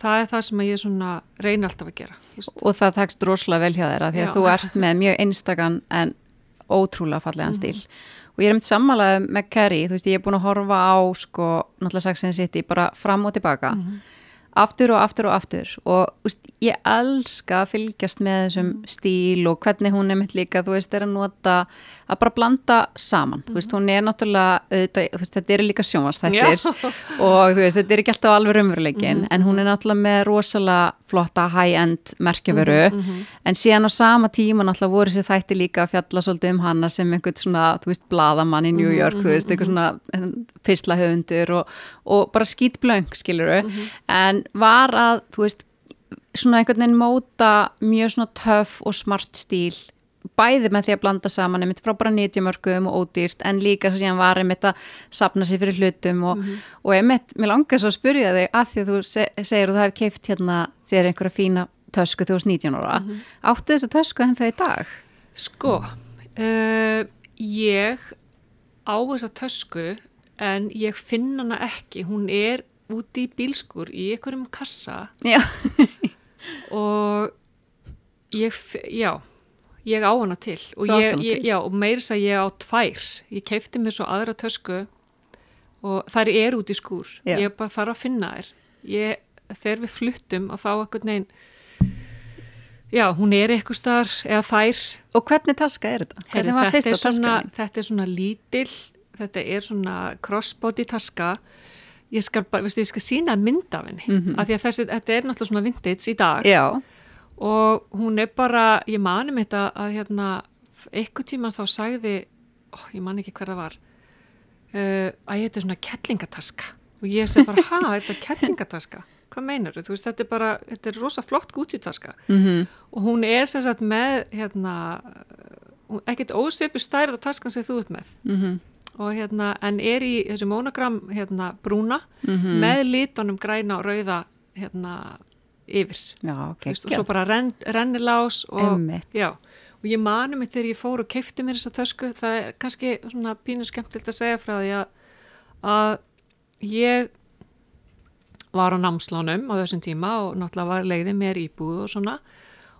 það er það sem ég svona reyna alltaf að gera. Just. Og það tekst rosalega vel hjá að því að Já. þú ert með mjög einstakann en ótrúlega fallegan stíl. Mm. Og ég er myndið sammalað með Kerry, þú veist, ég er búin að horfa á, sko, náttúrulega and the City, bara fram og tilbaka. Mm aftur og aftur og aftur og úst, ég elska að fylgjast með þessum mm. stíl og hvernig hún er mitt líka, þú veist, er að nota að bara blanda saman, mm. þú veist, hún er náttúrulega, auðvitað, veist, þetta er líka sjónvastættir og veist, þetta er ekki alltaf alveg raunveruleikin, mm. en hún er náttúrulega með rosalega flotta high-end merkjavöru, -hmm. en síðan á sama tíma náttúrulega voru sér þætti líka að fjalla svolítið um hana sem einhvern svona, þú veist, bladamann í New mhm, York, -hmm. þú veist, eitthvað svona fyrslahöfundur og, og bara skýtblöng, skiluru, -hmm. en var að, þú veist, svona einhvern veginn móta mjög svona töff og smart stíl bæði með því að blanda saman einmitt frá bara nýtjumörkum og ódýrt en líka svo síðan var einmitt að sapna sér fyrir hlutum og, mm -hmm. og einmitt, mér langar svo að spyrja þig að því að þú se segir að þú hefði keift hérna þér einhverja fína tösku þú varst 19 ára mm -hmm. áttu þessa tösku henn það í dag? Sko uh, ég á þessa tösku en ég finna hana ekki, hún er úti í bílskur í einhverjum kassa og ég, já ég á hana til og, ég, ég, já, og meiris að ég á tvær. Ég keipti mér svo aðra tösku og þær er út í skúr. Já. ég bara þarf að finna þær. Ég, þegar við fluttum og þá ekkert neginn já, hún er eitthvað starf eða þær. Og hvernig taska er þetta? Heri, þetta, er svona, þetta er svona lítil þetta er svona crossbody taska. Ég skal bara, veistu, ég skal sína mynd af henni, mm -hmm. af því að þessi, þetta er náttúrulega svona vintage í dag. Já. Og hún er bara, ég manum þetta að hérna, eitthvað tíma þá sagði, ó, ég man ekki hver það var uh, að ég heiti svona kettlingataska og ég segi bara, ha, þetta er kettlingataska hvað meinar þú? Þú veist, þetta er bara, þetta er rosa flott gútjutaska mm -hmm. og hún er sérsagt með, hérna ekkert ósöpu stærð á taskan sem þú ert með mm -hmm hérna, en er í þessu monogram hérna brúna mm -hmm. með litunum græna og rauða hérna yfir. Já, okay, Vist, og svo bara renn, rennilás og, já, og ég mani mig þegar ég fór og keipti mér þessa tösku það er kannski svona pínu skemmtilt að segja frá því að, að ég var á námslánum á þessum tíma og náttúrulega var leiðið mér íbúð og svona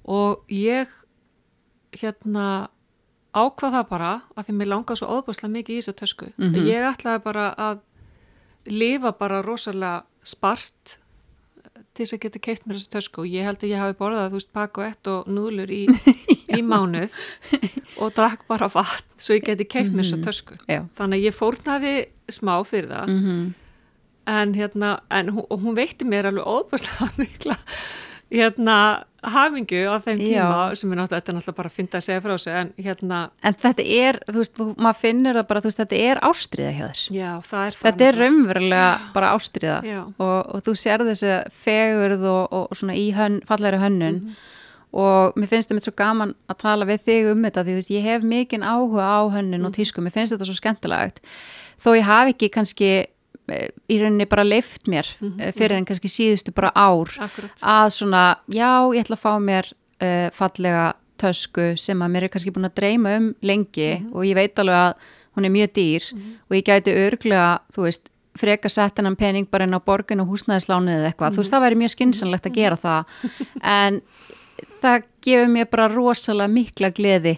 og ég hérna ákvað það bara að því mér langaði svo óbúslega mikið í þessu tösku. Mm -hmm. ég ætlaði bara að lifa bara rosalega spart til þess að geta keitt mér þessu tösku og ég held að ég hafi borðað þú veist pakk og ett og núðlur í, í mánuð og drakk bara vatn svo ég geti keitt mér þessu mhm. tösku Já. þannig að ég fórnaði smá fyrir það mm -hmm. en hérna en hún, hún veitti mér alveg óbúslega mikla hérna hafingu á þeim tíma Já. sem er náttúrulega, þetta er náttúrulega bara að finna að segja frá sig en hérna, En þetta er, þú veist, maður finnur það bara, veist, þetta er ástriða hjá þér. já, það er Þetta er raunverulega bara ástriða Já. og, og þú sér þessi fegurð og, og svona í hönn, fallegri hönnun Mhm. og mér finnst þetta svo gaman að tala við þig um þetta því þú veist, ég hef mikinn áhuga á hönnun Mhm. og tísku, mér finnst þetta svo skemmtilegt þó ég hafi ekki kannski í rauninni bara leift mér mm fyrir en kannski síðustu bara ár Akkurat. að svona, já, ég ætla að fá mér uh, fallega tösku sem að mér er kannski búin að dreyma um lengi Mhm. og ég veit alveg að hún er mjög dýr og ég gæti örglega, þú veist, freka sett hennan pening bara inn á borgin og húsnæðislánið eða eitthvað, þú veist, það væri mjög skynsanlegt að gera það. En það gefur mér bara rosalega mikla gleði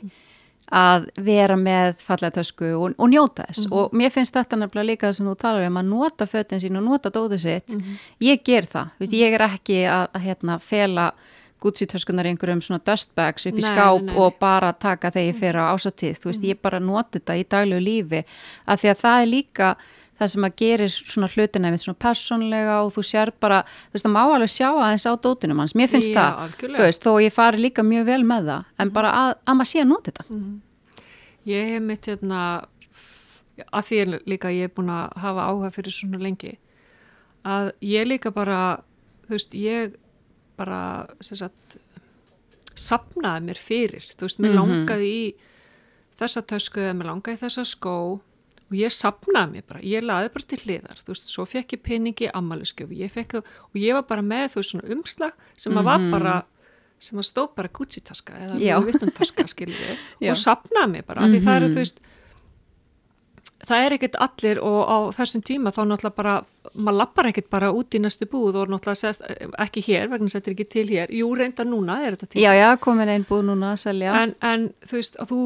að vera með fallega tösku og, og njóta þess. Og mér finnst þetta nefnilega líka sem þú talar um að nota fötin sín og nota dótið sitt. Ég ger það, Vist, ég er ekki að, að hérna, fela Gucci-töskunar í einhverjum svona dustbags upp í Nei, skáp nei, nei. og bara taka þegar ég fer á ásatíð, þú veist, ég bara noti þetta í daglegu lífi, af því að það er líka það sem að gerir svona hlutina við svona persónlega og þú sér bara þú veist, það má alveg sjá aðeins á dótinum hans. Mér finnst Já, það, algjörlega. þú veist, þó ég fari líka mjög vel með það, en bara að, að maður sé að nota þetta. Ég hef mitt hérna að því er líka ég er búin að hafa áhuga fyrir svona lengi að ég líka bara þú veist, ég bara sem sagt sapnaði mér fyrir, þú veist, mér langaði í þessa tösku eða mér langaði í þessa skó og ég sapnaði mér bara, ég laði bara til hliðar. Þú veist, svo fekk ég peningi fekk, og ég var bara með þú veist svona umslag sem að var bara sem að stóð bara Gucci-taska eða Já. vittuntaska skilvi Já. og sapnaði mér bara, mm því það eru þú veist það er ekkert allir og á þessum tíma þá náttúrulega bara maður lappar ekkert bara út í næstu búð og náttúrulega segast, ekki hér, vegna þetta er ekki til hér. Jú, reynda núna er þetta til Já, já, komin einn búið núna að selja. En, en þú veist, að þú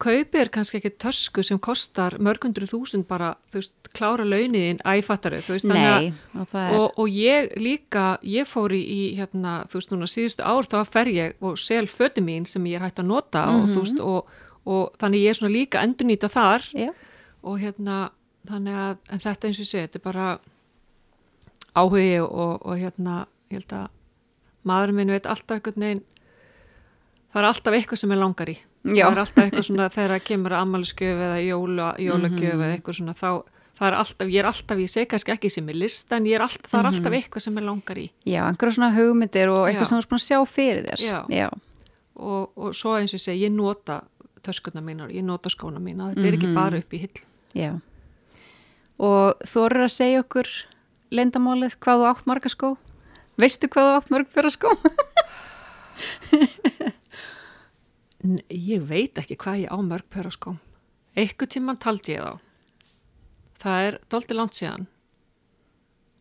kaupir kannski ekki tösku sem kostar mörgundur þúsund bara, þú veist, klára launiðin æfattaru, þú veist, þannig að Nei, og og, og ég líka, ég fór í, hérna, þú veist, núna síðustu ár þá fer ég og sel föti mín sem ég er hægt að nota og þú veist, og, og þannig ég er svona líka endurnýta þar. Já, og hérna, þannig að en þetta eins og segi, þetta er bara áhugi og, og hérna ég held að maðurinn minn veit alltaf einhvern veginn það er alltaf eitthvað sem er langar í Já. það er alltaf eitthvað svona þegar það kemur að ammæliskjöf eða jóla, jólagjöf Mhm. eða eitthvað svona þá er alltaf, ég er alltaf, ég segi kannski ekki sem er list en ég er alltaf, það er alltaf eitthvað sem er langar í já, einhverja svona hugmyndir og eitthvað Já. sem þú er búin að sjá fyrir þér Já. já, og, og svo eins og segi, ég nota töskuna mínar, ég nota skóna mína þetta er ekki bara upp í hill já. og þú eru að segja okkur leyndamálið hvað þú átt marga skó veistu hvað þú átt mörg fyrir skó Ég veit ekki hvað ég á mörg pöra skóm. Eitthvað tíman taldi ég þá. Það er doldi langt síðan.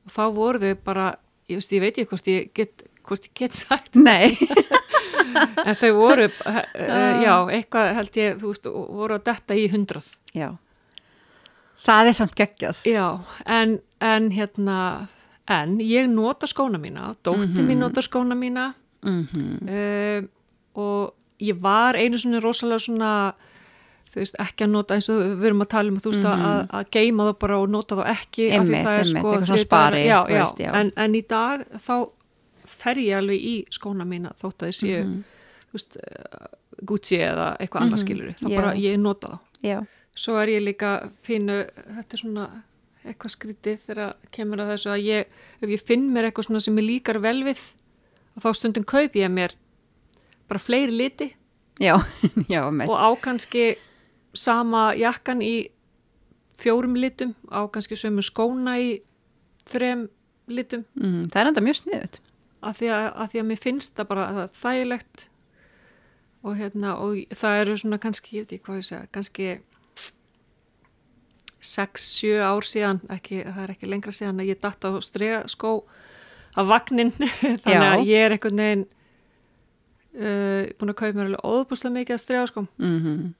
Og þá voru þau bara, ég, veist, ég veit ekki hvort ég get, hvort ég get sagt, nei, en þau voru, uh, já, eitthvað held ég, þú veist, voru að detta í hundrað. já það er samt geggjað Já, en, en hérna, en ég nota skóna mína, dótti mín nota skóna mína mm uh, og ég var einu svona rosalega svona þú veist, ekki að nota eins og við erum að tala um þú veist, að, að geima það bara og nota það ekki Einmitt, það einmitt, sko eitthvað svona spari, já, já, veist, já. En, en í dag þá fer ég alveg í skóna mína þótt að þið séu Mhm. þú veist, eh, Gucci eða eitthvað annað skilur þá bara ég nota þá. Já, svo er ég líka pínu þetta er svona eitthvað skrítið þegar kemur að þessu að ég ef ég finn mér eitthvað svona sem ég líkar vel við þá stundum kaup ég mér bara fleiri liti. Já, já, og á kannski sama jakkan í fjórum litum, á kannski sömu skóna í þrem litum. Mm, það er enda mjög sniðut af því að, að því að mér finnst það bara að þægilegt og hérna og það eru svona kannski, ég veit ekki hvað ég segja, kannski 6-7 ár síðan, ekki, það er ekki lengra síðan að ég datt á strega skó af vagnin, þannig að ég er einhvern veginn uh, búin að kaupa mér alveg óðbúslega mikið að strega skóm mm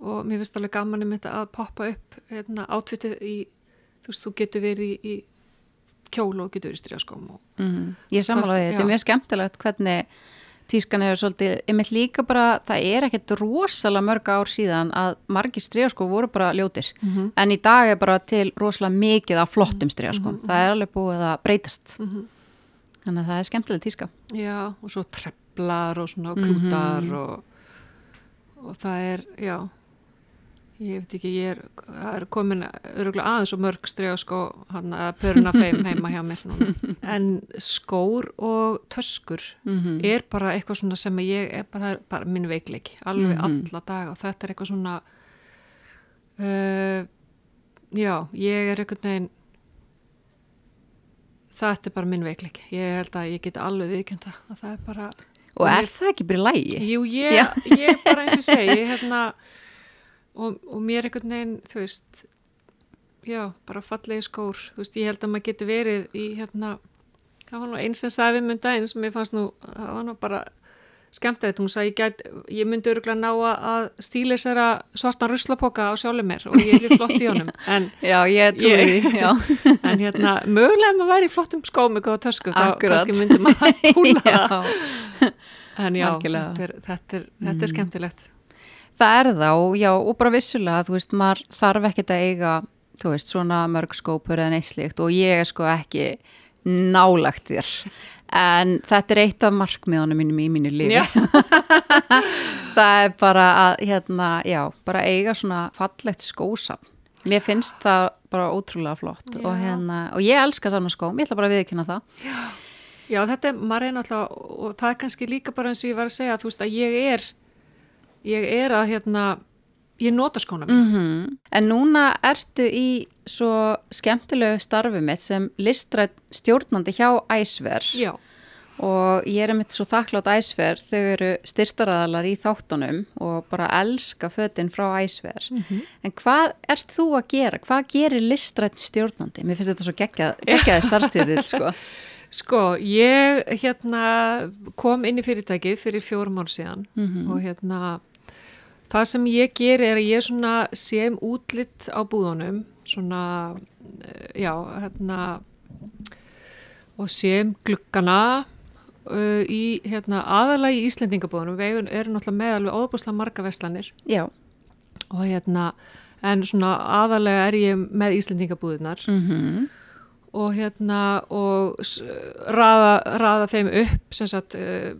og mér finnst alveg gaman um þetta að poppa upp hérna, átvitið í þú veist, þú getur verið í, í kjól og getur verið í stríðaskóm og Mm. Ég samanláði, Hvort- þetta er mjög skemmtilegt hvernig tískan hefur svolítið, einmitt líka bara, það er ekkert rosalega mörg ár síðan að margir stríðaskó voru bara ljótir, Mhm. en í dag er bara til rosalega mikið af flottum stríðaskóm, það er alveg búið að breytast. Þannig að það er skemmtilega tíska Já, og svo treflar og svona klútar Mhm. og, og það er, já, ég veit ekki, ég er, er komin öruglega aðeins og mörg strega sko, hann að pöruna þeim heima hjá mér núna. En skór og töskur mm er bara eitthvað svona sem ég er bara, bara minn veikleiki, alveg Mhm. alla daga og þetta er eitthvað svona, uh, já, ég er einhvern veginn, þetta er bara minn veikleiki. Ég held að ég geti alveg viðkjönda að það er bara... og er það ekki bara lægi? Jú, ég, ég bara eins og segi, ég hérna, og, og mér einhvern veginn, þú veist, já, bara fallegi skór, þú veist, ég held að maður geti verið í, hérna, það var nú eins sem sagði við mun daginn sem ég fannst nú, það var nú bara skemmtilegt, hún sagði, ég, get, ég myndi öruglega ná að- stíla þessara svartan ruslapoka á sjálfur mér og ég er flott í honum, en, Já, ég trúi því, en hérna, mögulega maður væri í flottum skóm með góða tösku, þá kannski myndi maður húla það. En já, þetta er, þetta, er, þetta er skemmtilegt. Það er þá, já, og bara vissulega, þú veist, maður þarf ekkert að eiga, þú veist, svona mörg skópur eða neitt slíkt og ég er sko ekki nálagt þér. En þetta er eitt af markmiðunum mínum í mínu lífi. Já. það er bara að, hérna, já, bara eiga svona fallegt skósam. Mér finnst það bara ótrúlega flott Já. og hérna, og ég elska saman skóm, ég ætla bara að viðkynna það. Já, þetta er, maður er náttúrulega, og það er kannski líka bara eins og ég var að segja, þú veist, að ég er, ég er að, hérna, ég nota skóna mér. Mm En núna ertu í svo skemmtilegu starfi mitt sem listrætt stjórnandi hjá Æsver Já, og ég er mitt svo þakklátt Æsver þau eru styrtaraðalar í þáttunum og bara elska fötin frá Æsver en hvað ert þú að gera? Hvað gerir listrætt stjórnandi? Mér finnst þetta svo geggjað, geggjaði starfstýrðið sko. sko, ég, hérna, kom inn í fyrirtækið fyrir fjórum ár síðan og hérna, það sem ég ger er að ég svona sem útlitt á búðunum, svona, eh, já, hérna, og sem gluggana uh, í, hérna, aðalagi í Íslendingabúðunum, við erum náttúrulega með alveg óbúslega marga veslanir Já, og hérna, en svona aðalega er ég með Íslendingabúðunar mm og hérna og raða, raða þeim upp sem sagt uh,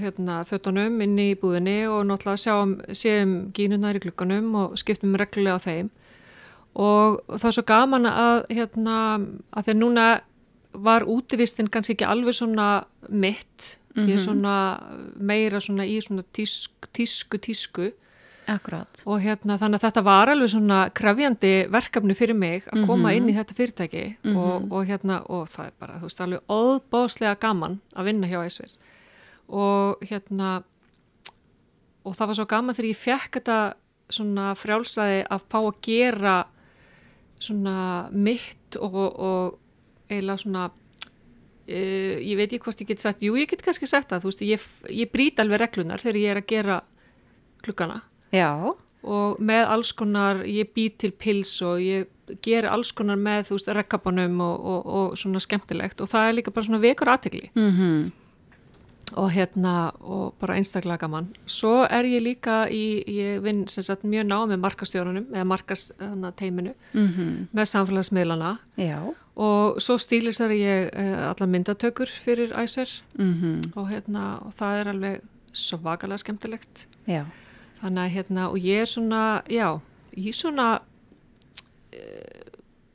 hérna fötunum inn í búðinni og náttúrulega sjáum, séum gínunar í glukkanum og skiptum reglulega á þeim og það er svo gaman að hérna að þegar núna var útivistinn kannski ekki alveg svona mitt, ég er svona meira svona í svona tísku, tísku, tísku. Akkurat. Og hérna þannig að þetta var alveg svona krefjandi verkefni fyrir mig að koma inn í þetta fyrirtæki. Og, og hérna og það er bara þú veist alveg óbóðslega gaman að vinna hjá Æsver og hérna og það var svo gaman þegar ég fekk þetta svona frjálsæði að fá að gera svona mitt og, og eiginlega svona uh, ég veit ekki hvort ég get sagt, jú ég get kannski sagt það, þú veist, ég, ég brýt alveg reglunar þegar ég er að gera klukkana Já, og með alls konar, ég bý til pils og ég ger alls konar með þú veist, rekkabanum og, og, og svona skemmtilegt. Og það er líka bara svona vekur aðtegli mm og hérna og bara einstaklega gaman. Svo er ég líka í, ég vinn sem sagt mjög ná með markastjórunum eða markasteiminu mhm, með samfélagsmiðlana. Já. Og svo stílisar ég uh, allar myndatökur fyrir æsver mm og hérna og það er alveg svakalega skemmtilegt. Já, Þannig að hérna, og ég er svona, já, ég er svona, uh,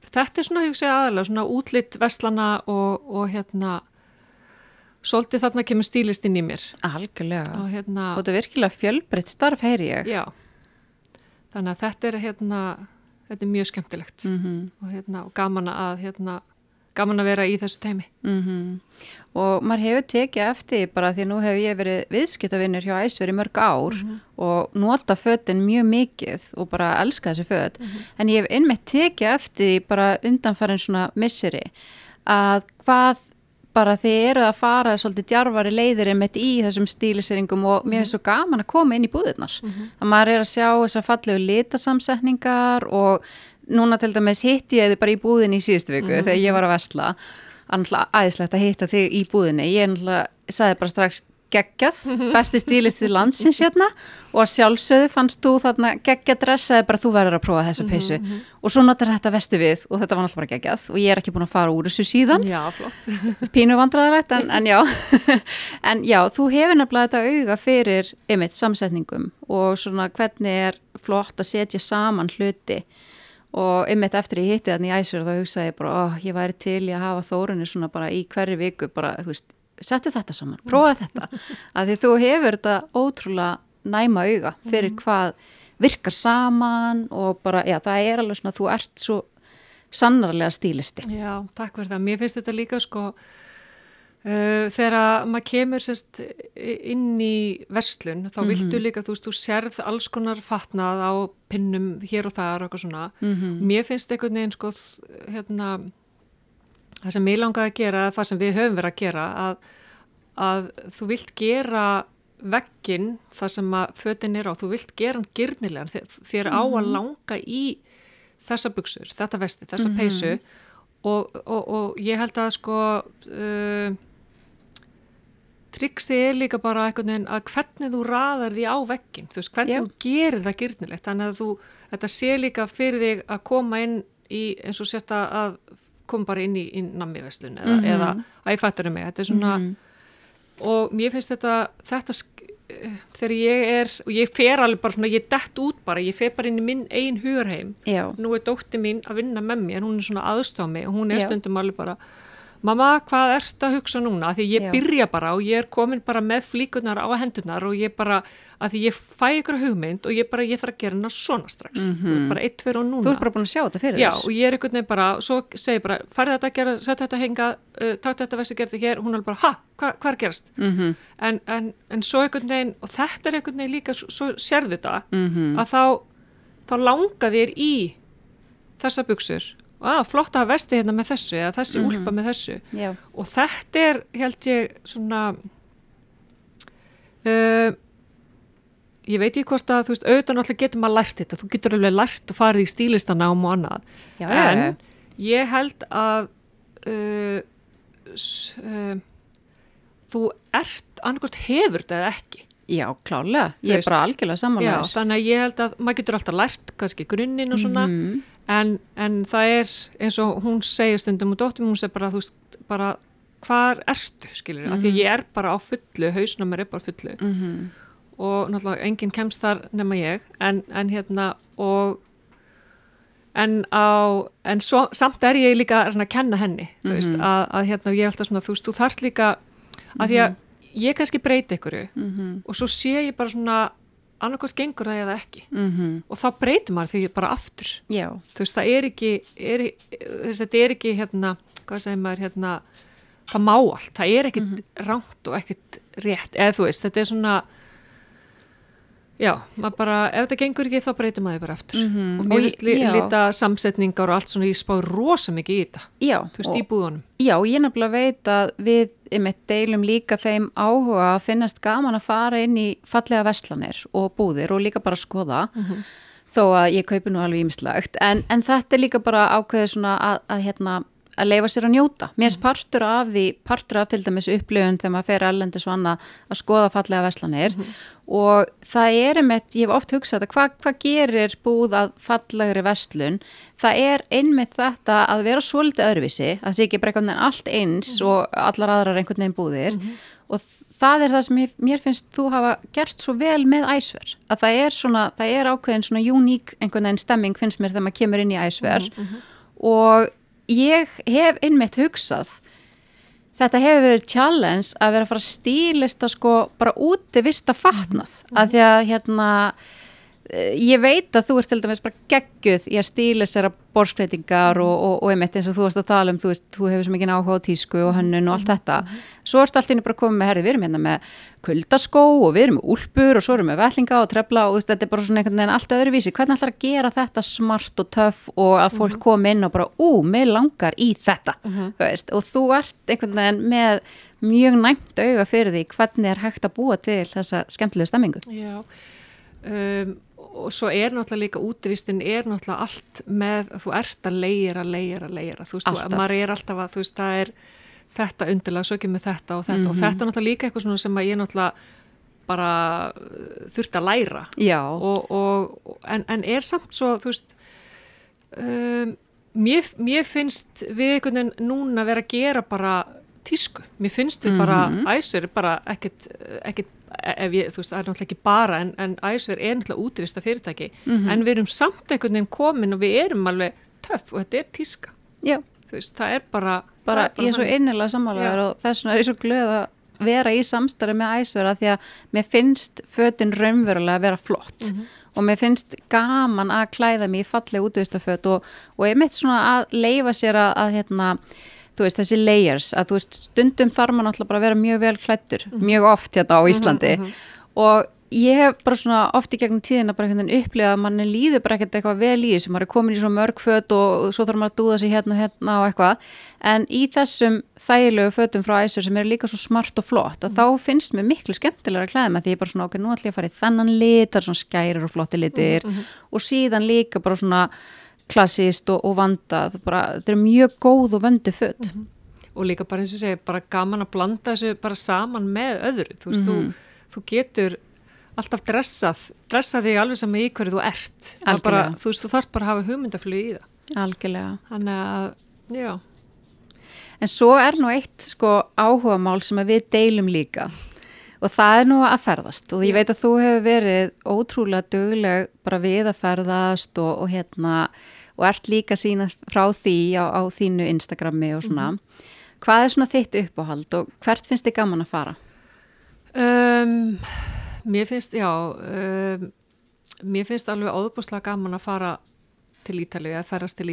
þetta er svona, ég segja aðalega, svona útlitt vestlana og, og hérna, svolítið þarna kemur stílistinn í mér. algjörlega Og hérna, Og þetta er virkilega fjölbreytt starf, heyri ég. já, þannig að þetta er hérna, þetta er mjög skemmtilegt Mm og hérna, og gaman að, hérna, gaman að vera í þessu teimi. Og maður hefur tekið eftir bara því nú hefur ég verið viðskiptavinnur hjá Æsveri mörg ár og nota fötin mjög mikið og bara elska þessi föt. En ég hef einmitt tekið eftir bara undanfærin svona misseri að hvað bara þið eru að fara svolítið djarfari leiðir einmitt í þessum stíliseringum og mér finnst svo gaman að koma inn í búðirnar. Að maður er að sjá þessar fallegu litasamsetningar og núna til dæmis hitti ég þið bara í búðinni í síðustu viku þegar ég var að. Annarlega æðislegt að hitta þig í búðinni. Ég er náttúrulega, sagði bara strax geggjað, besti stílist í landsins hérna. Og að sjálfsögðu fannst þú þarna geggjað dressaði bara þú verður að prófa þessa peysu. mm -hmm. og svo notar þetta vesti við og þetta var náttúrulega bara geggjað. Og ég er ekki búin að fara úr þessu síðan. Já, flott. Pínu vandræðilegt en, en já. En já, þú hefur nefnilega þetta auga fyrir ymitt samsetningum. Og svona hvernig er flott að setja saman hluti. Og ymmit eftir ég hitti þannig í æsur þá hugsaði ég bara, ó, ég væri til í að hafa þórunni svona bara í hverju viku bara, þú veist, settu þetta saman, prófa þetta að því þú hefur þetta ótrúlega næma auga fyrir mhm. hvað virkar saman og bara, já, það er alveg svona, þú ert svo sannarlega stílisti. Já, takk fyrir það. Mér finnst þetta líka sko uh, þegar maður kemur sérst inn í verslun, þá mm -hmm. viltu líka, þú veist, þú serð alls konar fatnað á pinnum hér og þar og eitthvað svona. Mm -hmm. Mér finnst einhvern veginn sko, hérna það sem ég langaði að gera, það sem við höfum verið að gera að, að þú vilt gera veggin það sem að fötin er á, þú vilt gera hann gyrnilegan, þér á að mhm. langa í þessa buksur, þetta vesti, þessa mm -hmm. peysu og, og, og ég held að sko uh, triksi er líka bara eitthvað en að hvernig þú raðar því á veggin, þú veist, hvernig Já. þú gerir það gyrnilegt, þannig að þú, þetta sé líka fyrir þig að koma inn í eins og sérst að kom bara inn í, í nammiveslun eða, mm -hmm. eða æfætturum mig, þetta er svona mm -hmm. og mér finnst þetta þetta þegar ég er og ég fer alveg bara svona, ég dett út bara ég fer bara inn í minn einn hugurheim nú er dótti mín að vinna með mér hún er svona aðstofað mig og hún er Já. stundum alveg bara mamma hvað ert að hugsa núna því ég Já. byrja bara og ég er komin bara með flíkunar á hendunar og ég bara að því ég fæ ykkur hugmynd og ég bara ég þarf að gera hana svona strax mm -hmm. bara eitt, tver og núna Þú er bara búin að sjá þetta fyrir þess Já og ég er einhvern veginn bara, svo segir bara farið þetta að gera, setja þetta að henga uh, takta þetta veist að gera þetta hér, hún er bara ha, hva, hvað er gerast mm -hmm. en, en, en svo einhvern veginn, og þetta er einhvern veginn líka svo, sérðu þetta mm -hmm. að þá, þá langa þér í þessa buksur að flott að vesti hérna með þessu eða þessi mm -hmm. úlpa með þessu Já. og þetta er held ég svona uh, ég veit ekki hvort að þú veist auðvitað náttúrulega getur maður lært þetta þú getur alveg lært að fara í stílistanám og annað Já, en ja. ég held að uh, uh, þú ert annarkost hefur þetta eða ekki Já, klálega, ég er bara algjörlega samanlega Þannig að ég held að maður getur alltaf lært kannski grunninn og svona mm -hmm. En, en það er eins og hún segir stundum og dóttum hún segir bara þú veist bara hvar ertu skilir mm -hmm. af því mhm. ég er bara á fullu, hausnum er á fullu mm -hmm. og náttúrulega enginn kemst þar nema ég en, en hérna og en á, en svo, samt er ég líka að kenna henni, þú veist mhm. að, að hérna ég er alltaf svona, þú veist, þú þart líka að því að ég kannski breyti ykkur mm -hmm. og svo sé ég bara svona annarkvæmt gengur það eða ekki mm -hmm. og þá breytir maður því bara aftur Já. þú veist það er ekki er, þess, þetta er ekki hérna hvað segir maður hérna það má allt, það er ekkit mm -hmm. ránt og ekkit rétt, eða þú veist þetta er svona Já, bara, ef þetta gengur ekki þá breytir maður bara eftir mm -hmm. og mér finnst li, lita samsetningar og allt svona ég spá rosa mikið í þetta. Já, þú veist, í búðunum. Já, ég nefnilega veit að við eitt deilum líka þeim áhuga að finnast gaman að fara inn í fallega vestlanir og búðir og líka bara skoða mm -hmm. þó að ég kaupi nú alveg ímislegt en, en þetta er líka bara ákveðið svona að, að hérna að leifa sér að njóta. Mér finnst partur af því, partur af til dæmis upplifun þegar maður fer allendir svona að skoða fallega veslanir mm -hmm. og það er einmitt, ég hef oft hugsað þetta, hvað hva gerir búð að fallegri veslun? Það er einmitt þetta að vera svolítið öðruvísi, að það sé ekki bara einhvern veginn allt eins mm -hmm. og allar aðrar einhvern veginn búðir mm -hmm. og það er það sem ég, mér finnst þú hafa gert svo vel með æsver, að það er svona, það er ákveðin svona uník einhvern veginn stemming finnst mér þegar maður kemur inn í æsver mhm, mhm. og ég hef innmitt hugsað þetta hefur verið challenge að vera að fara að stílista sko bara úti vista fatnað mm -hmm. að því að hérna ég veit að þú ert til dæmis bara gegguð í að stíla sér að borskreitingar og, og, og einmitt eins og þú varst að tala um þú veist, þú hefur svo mikið áhuga á tísku og hannun og allt þetta, svo ertu alltaf inn bara komið með herði, við erum hérna með kuldaskó og við erum með úlpur og svo erum við með vellinga og trefla og þetta er bara svona einhvern veginn allt öðruvísi, hvernig ætlar að gera þetta smart og töff og að fólk mhm. komi inn og bara, ú, mig langar í þetta uh mhm. -huh. veist, og þú ert einhvern veginn með mjög næmt auga fyrir því hvernig er hægt að búa til þessa skemmtilegu stemmingu Já um og svo er náttúrulega líka útvistin er náttúrulega allt með þú ert að leira, leira, leira þú veist, þú, maður er alltaf að þú veist, það er þetta undirlega, svo ekki með þetta og þetta og þetta er náttúrulega líka eitthvað svona sem að ég náttúrulega bara uh, þurfti að læra. Og, og, en, en er samt svo, þú veist um, mér, mér finnst við einhvern veginn núna vera að gera bara tísku, mér finnst við bara æsir bara ekkert, ég, veist, það er náttúrulega ekki bara en, en æsver er náttúrulega útrýsta fyrirtæki en við erum samt einhvern veginn komin og við erum alveg töff og þetta er tíska veist, það er bara bara það ég er svo þannig. innilega sammálaður Já. og þess vegna er ég svo glöð að vera í samstarfi með æsvera því að mér finnst fötin raunverulega að vera flott Mhm. og mér finnst gaman að klæða mig í falleg útvistaföt og, og ég mitt svona að leifa sér að, að hérna, þú veist, þessi layers að þú veist, stundum þarf maður náttúrulega bara að vera mjög vel klættur, Mhm. mjög oft hérna á Íslandi. og ég hef bara svona oft í gegnum tíðina bara einhvern veginn upplifað að manni líður bara ekkert eitthvað vel í þessu, maður er komin í svo mörg föt og svo þarf maður að dúða sig hérna og hérna og eitthvað, en í þessum þægilegu fötum frá æsur sem eru líka svo smart og flott, að þá finnst mér miklu skemmtilega að klæða með því ég er bara svona ok, nú ætlum ég að fara í þennan lit, það er svona skærir og flotti litir. Og síðan líka bara svona klassist og, og vandað, bara, þetta er mjög góð og vöndu föt. og líka bara eins og segja, bara gaman að blanda þessu bara saman með öðru. Þú veist, þú, þú getur alltaf dressað, dressað þig alveg sem í hverju þú ert. Er bara, þú veist, þú þarf bara að hafa hugmyndaflug í það. Algjörlega. þannig að, já. En svo er nú eitt sko áhugamál sem að við deilum líka. Og það er nú að ferðast. Og ég veit að þú hefur verið ótrúlega dugleg bara við að ferðast og, og hérna og ert líka sína frá því á, á þínu Instagrami og svona. Hvað er svona þitt uppáhald og hvert finnst þið gaman að fara? Um, mér finnst, já, um, mér finnst alveg óðbúslega gaman að fara til Ítalíu, að ferðast til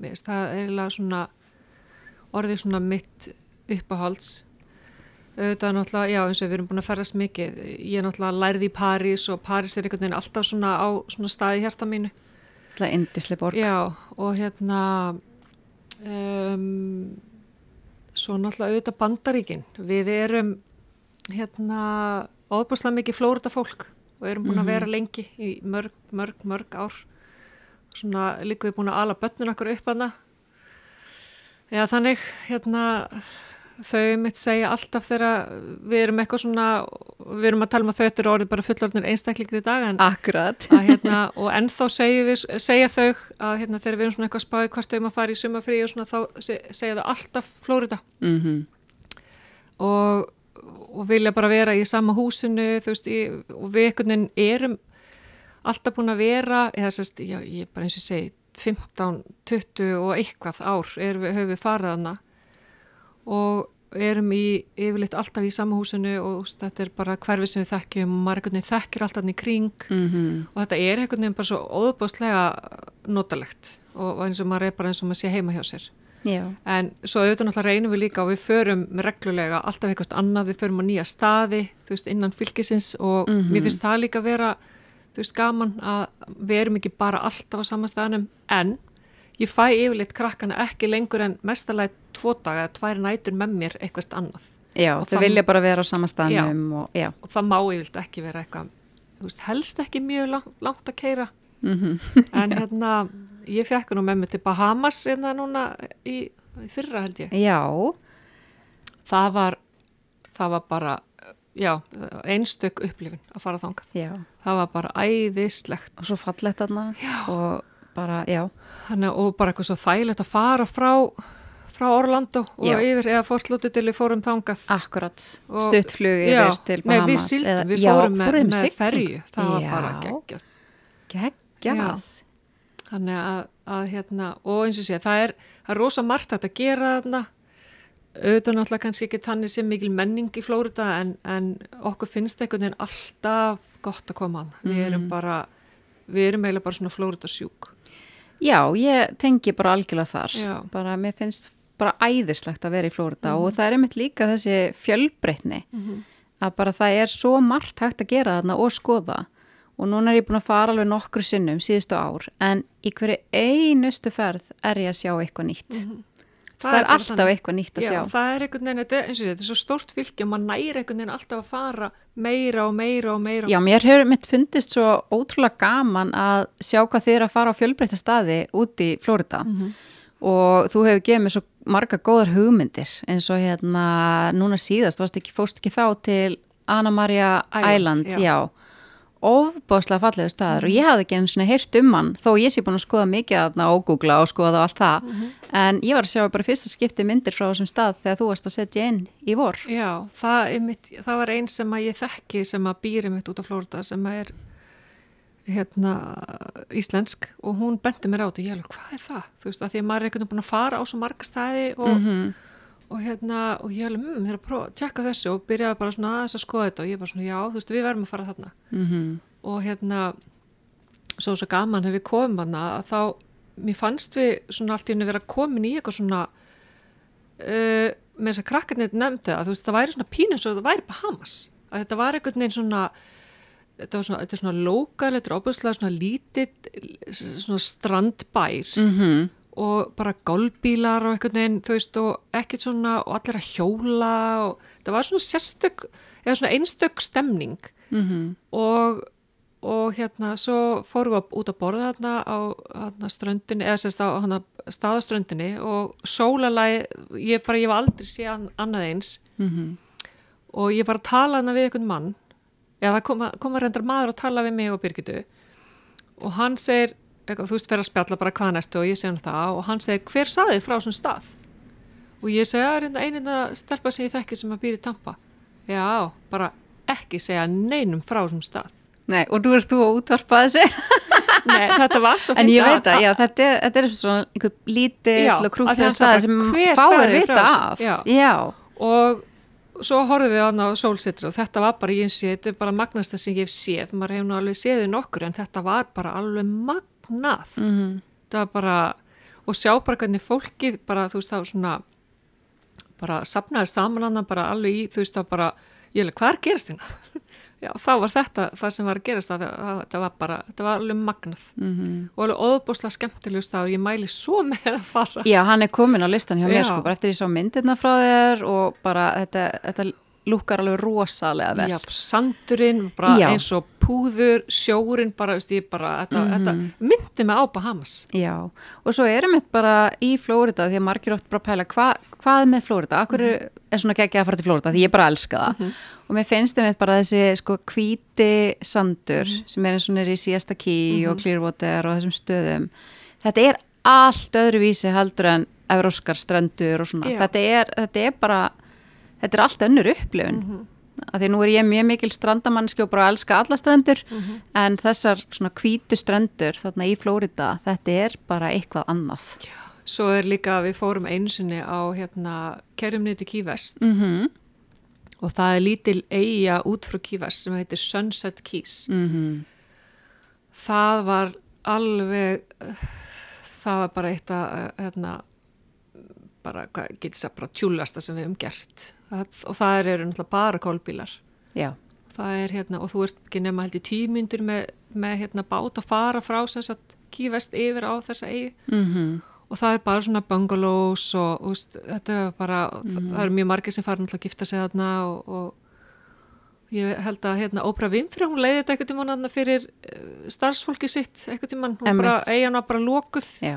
finnst það er eiginlega svona, orðið svona mitt uppáhalds. Er náttúrulega, já, eins og við erum búin að ferðast mikið. Ég náttúrulega lærið í París og París er einhvern veginn alltaf svona á svona staði hjarta mínu. Það er indisli borg. Já, og hérna, um, svo náttúrulega auðvitað bandaríkin. Við erum, hérna, óbúslega mikið flórita fólk og erum búin að vera lengi í mörg, mörg, mörg ár. Svona líka við búin að ala börnun okkur upp hana. Já, þannig, hérna, þau mitt segja alltaf þegar við erum eitthvað svona, við erum að tala um að þau eru orðið bara fullorðnir einstaklingur í dag en Akkurat. að hérna, og ennþá við, segja þau að hérna, þegar við erum svona eitthvað spáði hvort þau um að fara í sumafrí og svona þá se- segja þau alltaf Flórida Mm og, og vilja bara vera í sama húsinu veist, í, og við einhvern veginn erum alltaf búin að vera eða sérst, já, ég bara eins og segi 15, 20 og eitthvað ár erum við, höfum við farið hana og erum í yfirleitt alltaf í sama húsinu og þetta er bara hverfið sem við þekkjum og maður einhvern veginn þekkir alltaf hann í kring. Og þetta er einhvern veginn bara svo óðbáslega notalegt og eins og maður er bara eins og maður sé heima hjá sér. Já. en svo auðvitað náttúrulega reynum við líka og við förum reglulega alltaf eitthvað annað, við förum á nýja staði þú veist, innan fylgisins og mér finnst það líka vera, þú veist, gaman að við erum ekki bara alltaf á sama staðanum, en ég fæ yfirleitt krakkana ekki lengur en mestalega tvo daga eða tvær nætur með mér eitthvað annað. Já, Og þau það- vilja bara vera á sama staðnum og já. og það má yfirleitt ekki vera eitthvað þú veist, helst ekki mjög lang, langt að keira Mm en hérna ég fekk nú með mig til Bahamas hérna núna í, í fyrra held ég. Já, það var það var bara já, einstök upplifin að fara þangað. Já. það var bara æðislegt. Og svo fallegt þarna og bara, já. Þannig, og bara eitthvað svo þægilegt að fara frá frá Orlando og Já. yfir eða fórslúti til við fórum þangað Akkurat, stuttflug Já, yfir til Nei, við Bahamas. sildum, eða- við Já, fórum með, fóruð með siglingu. ferju það var Já. bara geggjað Geggjað. Þannig að, að hérna, og eins og sé, það er, það er rosa margt að gera þarna, auðvitað náttúrulega kannski ekki þannig sem mikil menning í Flórida en, en okkur finnst einhvern veginn alltaf gott að koma hann. Við erum bara, við erum eiginlega bara svona Flórida sjúk. Já, ég tengi bara algjörlega þar. Já. Bara, mér finnst bara æðislegt að vera í Flórida og það er einmitt líka þessi fjölbreytni að bara það er svo margt hægt að gera þarna og skoða og núna er ég búin að fara alveg nokkru sinnum síðustu ár en í hverju einustu ferð er ég að sjá eitthvað nýtt. Það, Það er alltaf þannig. eitthvað nýtt að Já, sjá. það er einhvern veginn, þetta eins og þetta er svo stórt fylgi og maður næri einhvern veginn alltaf að fara meira og meira og meira. Já, mér hefur mitt fundist svo ótrúlega gaman að sjá hvað þið er að fara á fjölbreytta staði út í Flórida og þú hefur gefið mér svo marga góðar hugmyndir eins og hérna núna síðast, varst ekki, fórst ekki þá til Anna Maria Island, Island, já. já, ofbáslega fallegu staður og ég hafði ekki einu svona heyrt um hann þó ég sé búin að skoða mikið þarna og googla og skoða og allt það en ég var að sjá bara fyrsta skipti myndir frá þessum stað þegar þú varst að setja inn í vor Já, það, mitt, það var einn sem að ég þekki sem að býri mitt út á Flórida sem að er hérna íslensk og hún bendi mér á þetta og ég alveg, hvað er það? Þú veist, að því að maður er einhvern veginn búin að fara á svo marga stæði og, Mhm. Og hérna, og ég alveg, mmm, ég er að prófa að tjekka þessu og byrjaði bara svona aðeins að skoða þetta. Og ég bara svona, já, þú veist, við verðum að fara þarna. Mm og hérna svo svo gaman hefur við komum hana að þá, mér fannst við svona allt í henni vera komin í eitthvað svona uh, með þess að krakkarnir nefndi það, þú veist, það væri svona pínu svo það væri Bahamas, að þetta var einhvern veginn svona þetta var svona, þetta er svona lokal, þetta er óbúslega svona lítill svona strandbær. -hmm. Og bara golfbílar og einhvern veginn, þú veist, og ekkert svona og allir að hjóla og það var svona sérstök, eða svona einstök stemning Mhm. og, og hérna svo fórum við út að borða þarna á þarna ströndinni, eða sérst á hana, staðaströndinni og sólalagi, ég bara, ég var aldrei séð annað eins Mhm. og ég var að tala hana við einhvern mann eða það kom, kom að reyndar maður að tala við mig og Birgitu og hann segir, eitthvað, þú veist, fyrir að spjalla bara hvaðan ertu og ég segi hann það og hann segir, hver saði þið frá svona stað? Og ég segi, það er reynda einina stelpa sem ég þekki sem að býri tampa. Já, bara ekki segja neinum frá svona stað. Nei, og nú ert þú að útvarpa þessu Nei, þetta var svo en ég veit að, já, þetta er, þetta er svona einhver og því krúklega bara, sem fáir vita af Já. já. og svo horfum við hann á sólsitri og þetta var bara, ég sé, þetta er bara magnasta sem ég hef séð, maður hefur nú alveg séð í nokkur en þetta var bara alveg magnað Mhm. þetta var bara, og sjá bara hvernig fólkið bara, þú veist, það var svona bara sapnaði saman hann bara alveg í, þú veist, það bara ég alveg, hvað er að gerast hérna? Já, þá var þetta það sem var að gerast það, það, það var bara, þetta var alveg magnað Mhm. og alveg óðbúslega skemmtilegur staður, ég mæli svo með að fara já, hann er komin á listan hjá mér sko, bara eftir ég sá myndirna frá þér og bara þetta, þetta lúkar alveg rosalega vel. Já, sandurinn, bara Já. eins og púður, sjórin, bara, veist ég, bara, þetta, Mhm. þetta myndi mig á Bahamas. Já, og svo erum við bara í Flórida því að margir oft bara pæla hva, hvað með Flórida, akkur er svona geggja að fara til Flórida því ég bara elska það. Og mér finnst þeim bara þessi sko hvíti sandur sem er eins og nýri í síðasta ký og Clearwater og þessum stöðum. Þetta er allt öðruvísi heldur en evróskar strendur og svona. Þetta er, þetta er bara þetta er allt önnur upplifun mm að því nú er ég mjög mikil strandamannski og bara elska alla strendur en þessar svona hvítu strendur þarna í Flórida, þetta er bara eitthvað annað Svo er líka, við fórum einu sinni á, hérna, kerjum niður til Kívest mm -hmm. og það er lítil eiga út frá Kívest sem heitir Sunset Keys. Mhm. Það var alveg, það var bara eitt að, uh, hérna, bara, hvað getur það, bara tjúlasta sem við höfum gert. Það, og það eru náttúrulega bara kólbílar. Já, það er hérna, og þú ert ekki nema held í tímyndur með, með hérna bát að fara frá sem sagt kývest yfir á þessa eigi mm og það er bara svona bungalows og úst, þetta er bara, það eru mjög margir sem fara náttúrulega að gifta sig þarna og, og ég held að hérna Óbra Vimfri, hún leiði þetta eitthvað þarna fyrir uh, starfsfólki sitt eitthvað tímann, hún Einmitt. bara, eigin var bara lokuð. Já,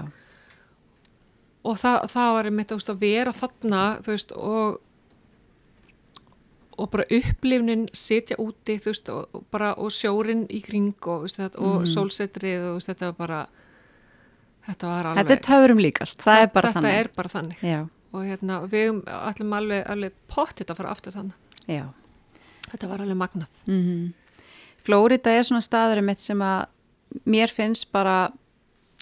og það, það var einmitt veist, að vera þarna veist, og og bara upplifnin sitja úti veist, og, bara, og sjórin í kring og, þetta, og sólsetrið og þetta var bara þetta var alveg þetta er töfurum líkast, það er bara þetta þannig. er bara þannig. Og hérna, við allir alveg, alveg pottit að fara aftur þannig já. Þetta var alveg magnað. Mm Flórida er svona mitt sem að mér finnst bara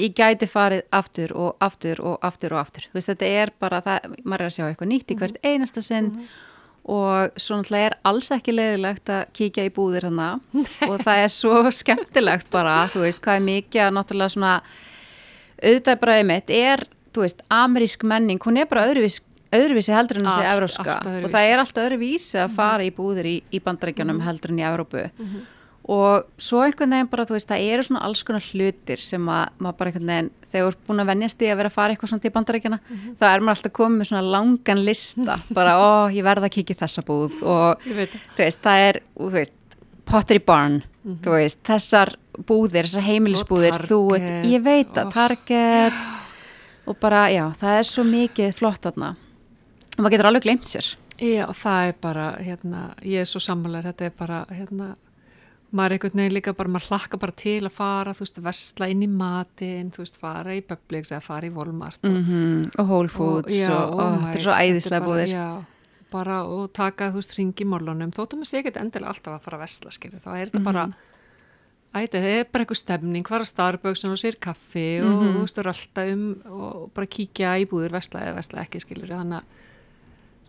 ég gæti farið aftur og aftur og aftur og aftur. Þú veist, þetta er bara það, maður er að sjá eitthvað nýtt í hvert einasta sinn og svo náttúrulega er alls ekki leiðilegt að kíkja í búðir hana og það er svo skemmtilegt bara, þú veist, hvað er mikið að náttúrulega svona auðvitað bara einmitt er, þú veist, amerísk menning, hún er bara öðruvísi öðruvísi heldur en þessi evróska og það er alltaf öðruvísi að fara í búðir í, í bandarækjunum heldur en í Evrópu og svo einhvern veginn bara þú veist það eru svona alls konar hlutir sem að maður bara einhvern veginn þegar þú ert búin að vennjast í að vera að fara eitthvað svona til bandarækjana þá er maður alltaf komið með svona langan lista. Bara ó ég verða að kíkja í þessa búð. Og þú veist það er þú veist, Pottery Barn þú veist þessar búðir, þessar heimilisbúðir Og þú veit, ég veit að og- Target. Og bara, já, það er svo mikið flott þarna. Og maður getur alveg glemt sér. Já, það er bara, hérna, ég er svo sammálar, þetta er bara, hérna, maður er einhvern veginn líka bara, maður hlakka bara til að fara, þú veist, vestla inn í matin, þú veist, fara í Böblíks eða fara í Volmart og, mm -hmm. og Whole Foods já, og, og oh þetta er svo æðislega búðir Já, bara og taka, þú veist, ringi mólunum, þóttum að sé ekkert endilega alltaf að fara að vestla, skilju, þá er þetta bara, ætli, það er bara eitthvað stemning, fara að Starbucks og sér kaffi og, Mhm. þú veist, og rölda um og bara kíkja í búðir vestla eða vestla ekki, skilju, þannig að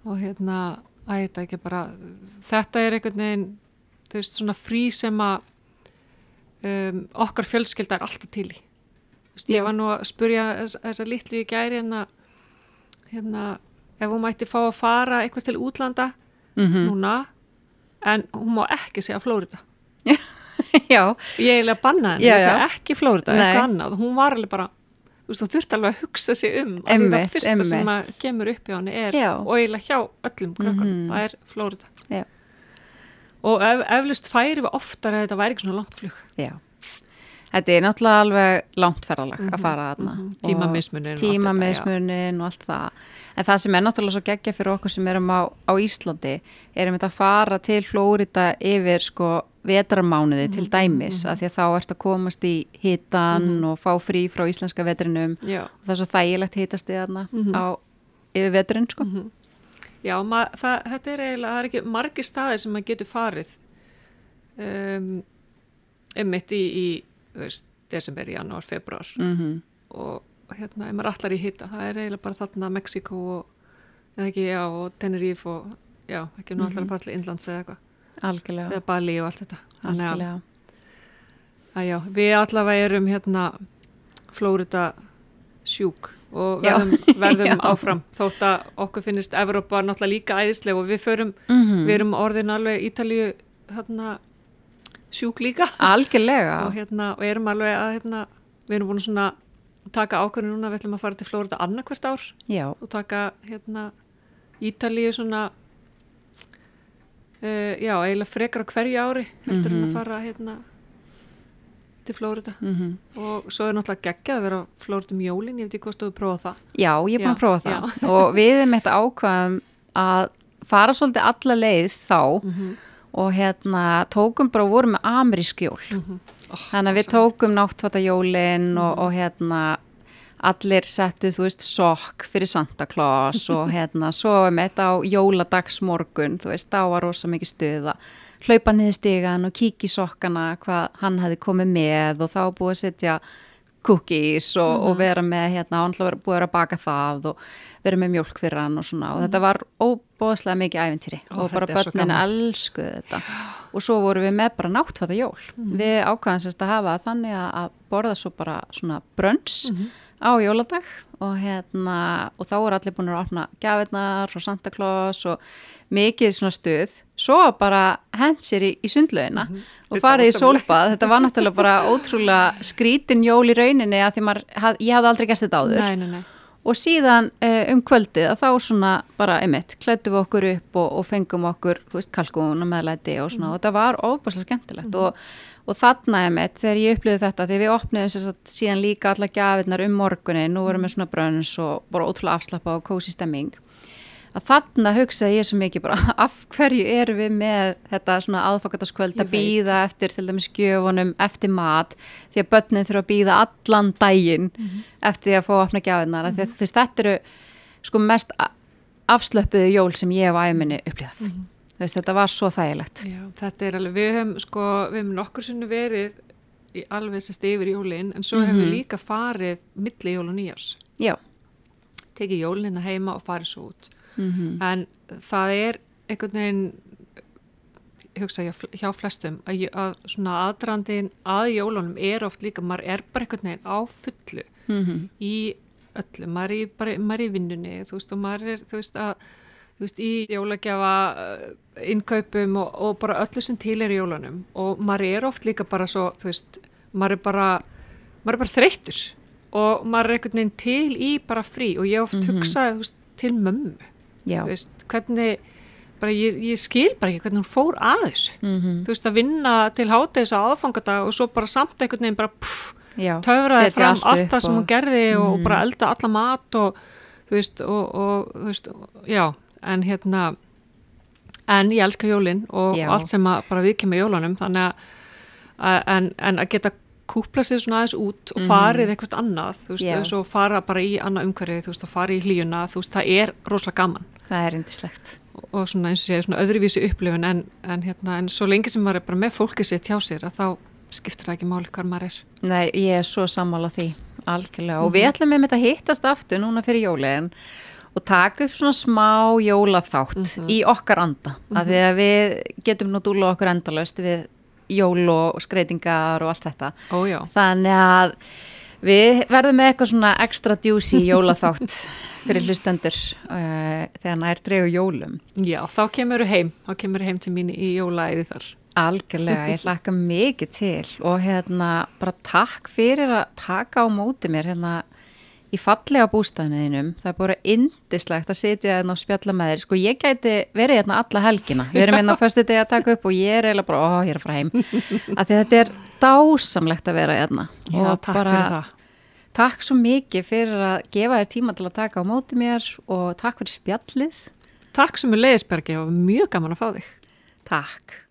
og hérna, að þetta ekki bara þetta er þú veist, svona frí sem að um, okkar fjölskylda er alltaf til í. Þú veist, ég var nú að spurja þess, þessa litlu í gæri hérna, hérna ef hún mætti fá að fara eitthvað til útlanda mm núna en hún má ekki segja Flórida já, ég eiginlega banna henni, ég segja ekki Flórida, eitthvað annað. Hún var alveg bara þú veist, þú þurft alveg að hugsa sig um Einmitt, það fyrsta sem einmitt. að kemur upp hjá henni er og eiginlega hjá öllum krökkunum, Mhm. það er Flórida. Og ef, eflust færi við oftar að þetta væri ekki svona langt flug. Já. Þetta er náttúrulega alveg langt ferðalag að fara þarna. mhm. og Tímamismunin og allt þetta, tímamismunin og allt það. En það sem er náttúrulega svo geggja fyrir okkur sem erum á, á Íslandi erum þetta að fara til Flórida yfir sko vetramánuði til Mhm, dæmis af því að þá ert að komast í hitan og fá frí frá íslenska vetrinum. Já, og það er svo þægilegt hitast í þarna Mhm. á yfir veturinn sko já ma, það, þetta er eiginlega, það er ekki margi staði sem maður getur farið um, einmitt í, í þú veist, desember, janúar, februar mm og hérna, ef maður allar í hitta það er eiginlega bara þarna Mexiko og eða ekki, já, og Tenerife og já, ekki nú allar að fara til Indlands eða eitthvað. Algjörlega, eða Bali og allt þetta. Algjörlega. að já, við allavega erum hérna Flórida sjúk og verðum, verðum áfram. Þótt að okkur finnist Evrópa náttúrulega líka æðisleg og við förum, Mhm. við erum orðin alveg Ítalíu hérna sjúk líka. Og hérna, og erum alveg að hérna, við erum búin að svona taka ákvörðin núna, við ætlum að fara til Flórida annarkvært ár já, og taka hérna Ítalíu svona uh, já, eiginlega frekar á hverju ári heldur en að Mhm. fara hérna til Flórida mm og svo er náttúrulega geggjað að vera á Flórida um jólin, ég veit ekki hvort þú hefur prófað það. Já, ég er búin Já, að prófa það. og við erum eitt ákvæðum að fara svolítið alla leið þá -hmm. og hérna tókum bara og vorum með amerískjól oh, þannig að við tókum náttfattajólin og, og hérna allir settu, þú veist, sokk fyrir Santa Claus og hérna svo um þetta á jóladagsmorgun þú veist, þá var rosa mikið stuð að hlaupa niður stigan og kíkja í sokkana hvað hann hefði komið með og þá búið að setja cookies og, og vera með hérna, hann búið að vera að baka það og vera með mjólk fyrir hann og svona. Og þetta var óbóðslega mikið æfintýri og bara þetta svo börnin gaman. elskuðu þetta. Og svo vorum við með bara náttfata jól. Við ákvæðum sérst að hafa þannig að, borða svo bara svona brönns á jóladag og hérna og þá voru allir búin að opna gjafirnar frá Santa Claus og mikið svona stuð. Svo bara hent sér í, í sundlaugina og Þetta farið í sólbað. þetta var náttúrulega bara ótrúlega skrítin jól í rauninni að því maður, haf, ég hafði aldrei gert þetta áður. Nei, nei, nei. Og síðan uh, um kvöldið að þá svona bara einmitt, klættum við okkur upp og, og fengum okkur, kalkún og meðlæti og svona. Og þetta var óbærslega skemmtilegt og, og þarna einmitt þegar ég upplýði þetta, þegar við opniðum satt síðan líka alla gjafirnar um morgunin nú vorum við svona brönns og bara ótrúlega afslappa og kósi stemming. Að þarna hugsaði ég svo mikið bara af hverju erum við með þetta svona aðfakataskvöld að býða eftir til dæmis gjöfunum eftir mat því að börnin þurfa að býða allan daginn eftir því að fá að opna gjafirnar. Mm veist þetta eru sko mest a- afslöppuðu jól sem ég á æminni upplifað. Þú veist þetta var svo þægilegt. Já, þetta er alveg, við höfum sko, við höfum nokkur sinni verið í alveg sérst yfir jólin en svo hefum við líka farið milli jól og nýjás já, tekið jólinina heima og farið svo út. Mm en það er einhvern veginn hugsa hjá, hjá flestum að, að svona aðdrandin að jólunum er oft líka, maður er bara einhvern veginn á fullu Mhm. í öllu, maður er, maður er í vinnunni þú veist og maður er þú veist að þú veist, í jólagjafa uh, innkaupum og, og bara öllu sem til er í jólunum. Og maður er oft líka bara svo, þú veist, maður er bara maður er bara þreyttur. Og maður er einhvern veginn til í bara frí. Og ég oft Mhm. hugsaði, þú veist, til mömmu. Já. Þú veist, hvernig bara ég, ég skil bara ekki hvernig hún fór að þessu. Mm þú veist, að vinna til hátegis á aðfangadag og svo bara samt einhvern veginn bara pff, töfraði fram allt allt, það sem hún gerði og, og Mhm. bara elda alla mat og þú veist, og, og þú veist, já, en hérna en ég elska jólin og Já. allt sem að bara viðkemur jólunum þannig að, en, en að geta kúpla sér svona aðeins út og farið eitthvað annað, þú veist, Mhm. Og fara bara í annað umhverfið, þú veist, að fara í hlíuna þú veist, það er rosalega gaman það er indislegt. og svona eins og segja, svona öðruvísi upplifun en, en hérna, en svo lengi sem maður er bara með fólkið sitt hjá sér, að þá skiptir það ekki máli hvar maður er. Nei, ég er svo sammála því, algjörlega. Og við ætlum með þetta að hittast aftur núna fyrir jólinn og taka upp svona smá jólaþátt í okkar anda. Mm Af því að við getum nú dúla okkur endalaust við jól og skreitingar og allt þetta. Ó. Þannig að við verðum með eitthvað svona extra juicy jólaþátt fyrir hlustendur uh, þegar nær dregu jólum. Já, þá kemur heim, þá kemur heim til mín í jólaæði þar. Algjörlega, ég hlakka mikið til og hérna bara takk fyrir að taka á móti mér hérna í fallega bústæðinuðinum. Það er bara indislegt að sitja hérna og spjalla með þér. Sko ég gæti verið hérna alla helgina. Við erum hérna á föstu degi að taka upp og ég er eiginlega bara, ó, ég er að fara heim. Af því þetta er dásamlegt að vera hérna. Já, og takk fyrir það. Takk svo mikið fyrir að gefa þér tíma til að taka á móti mér og takk fyrir spjallið. Takk sem er leiðisbergi og mjög gaman að fá þig. Takk.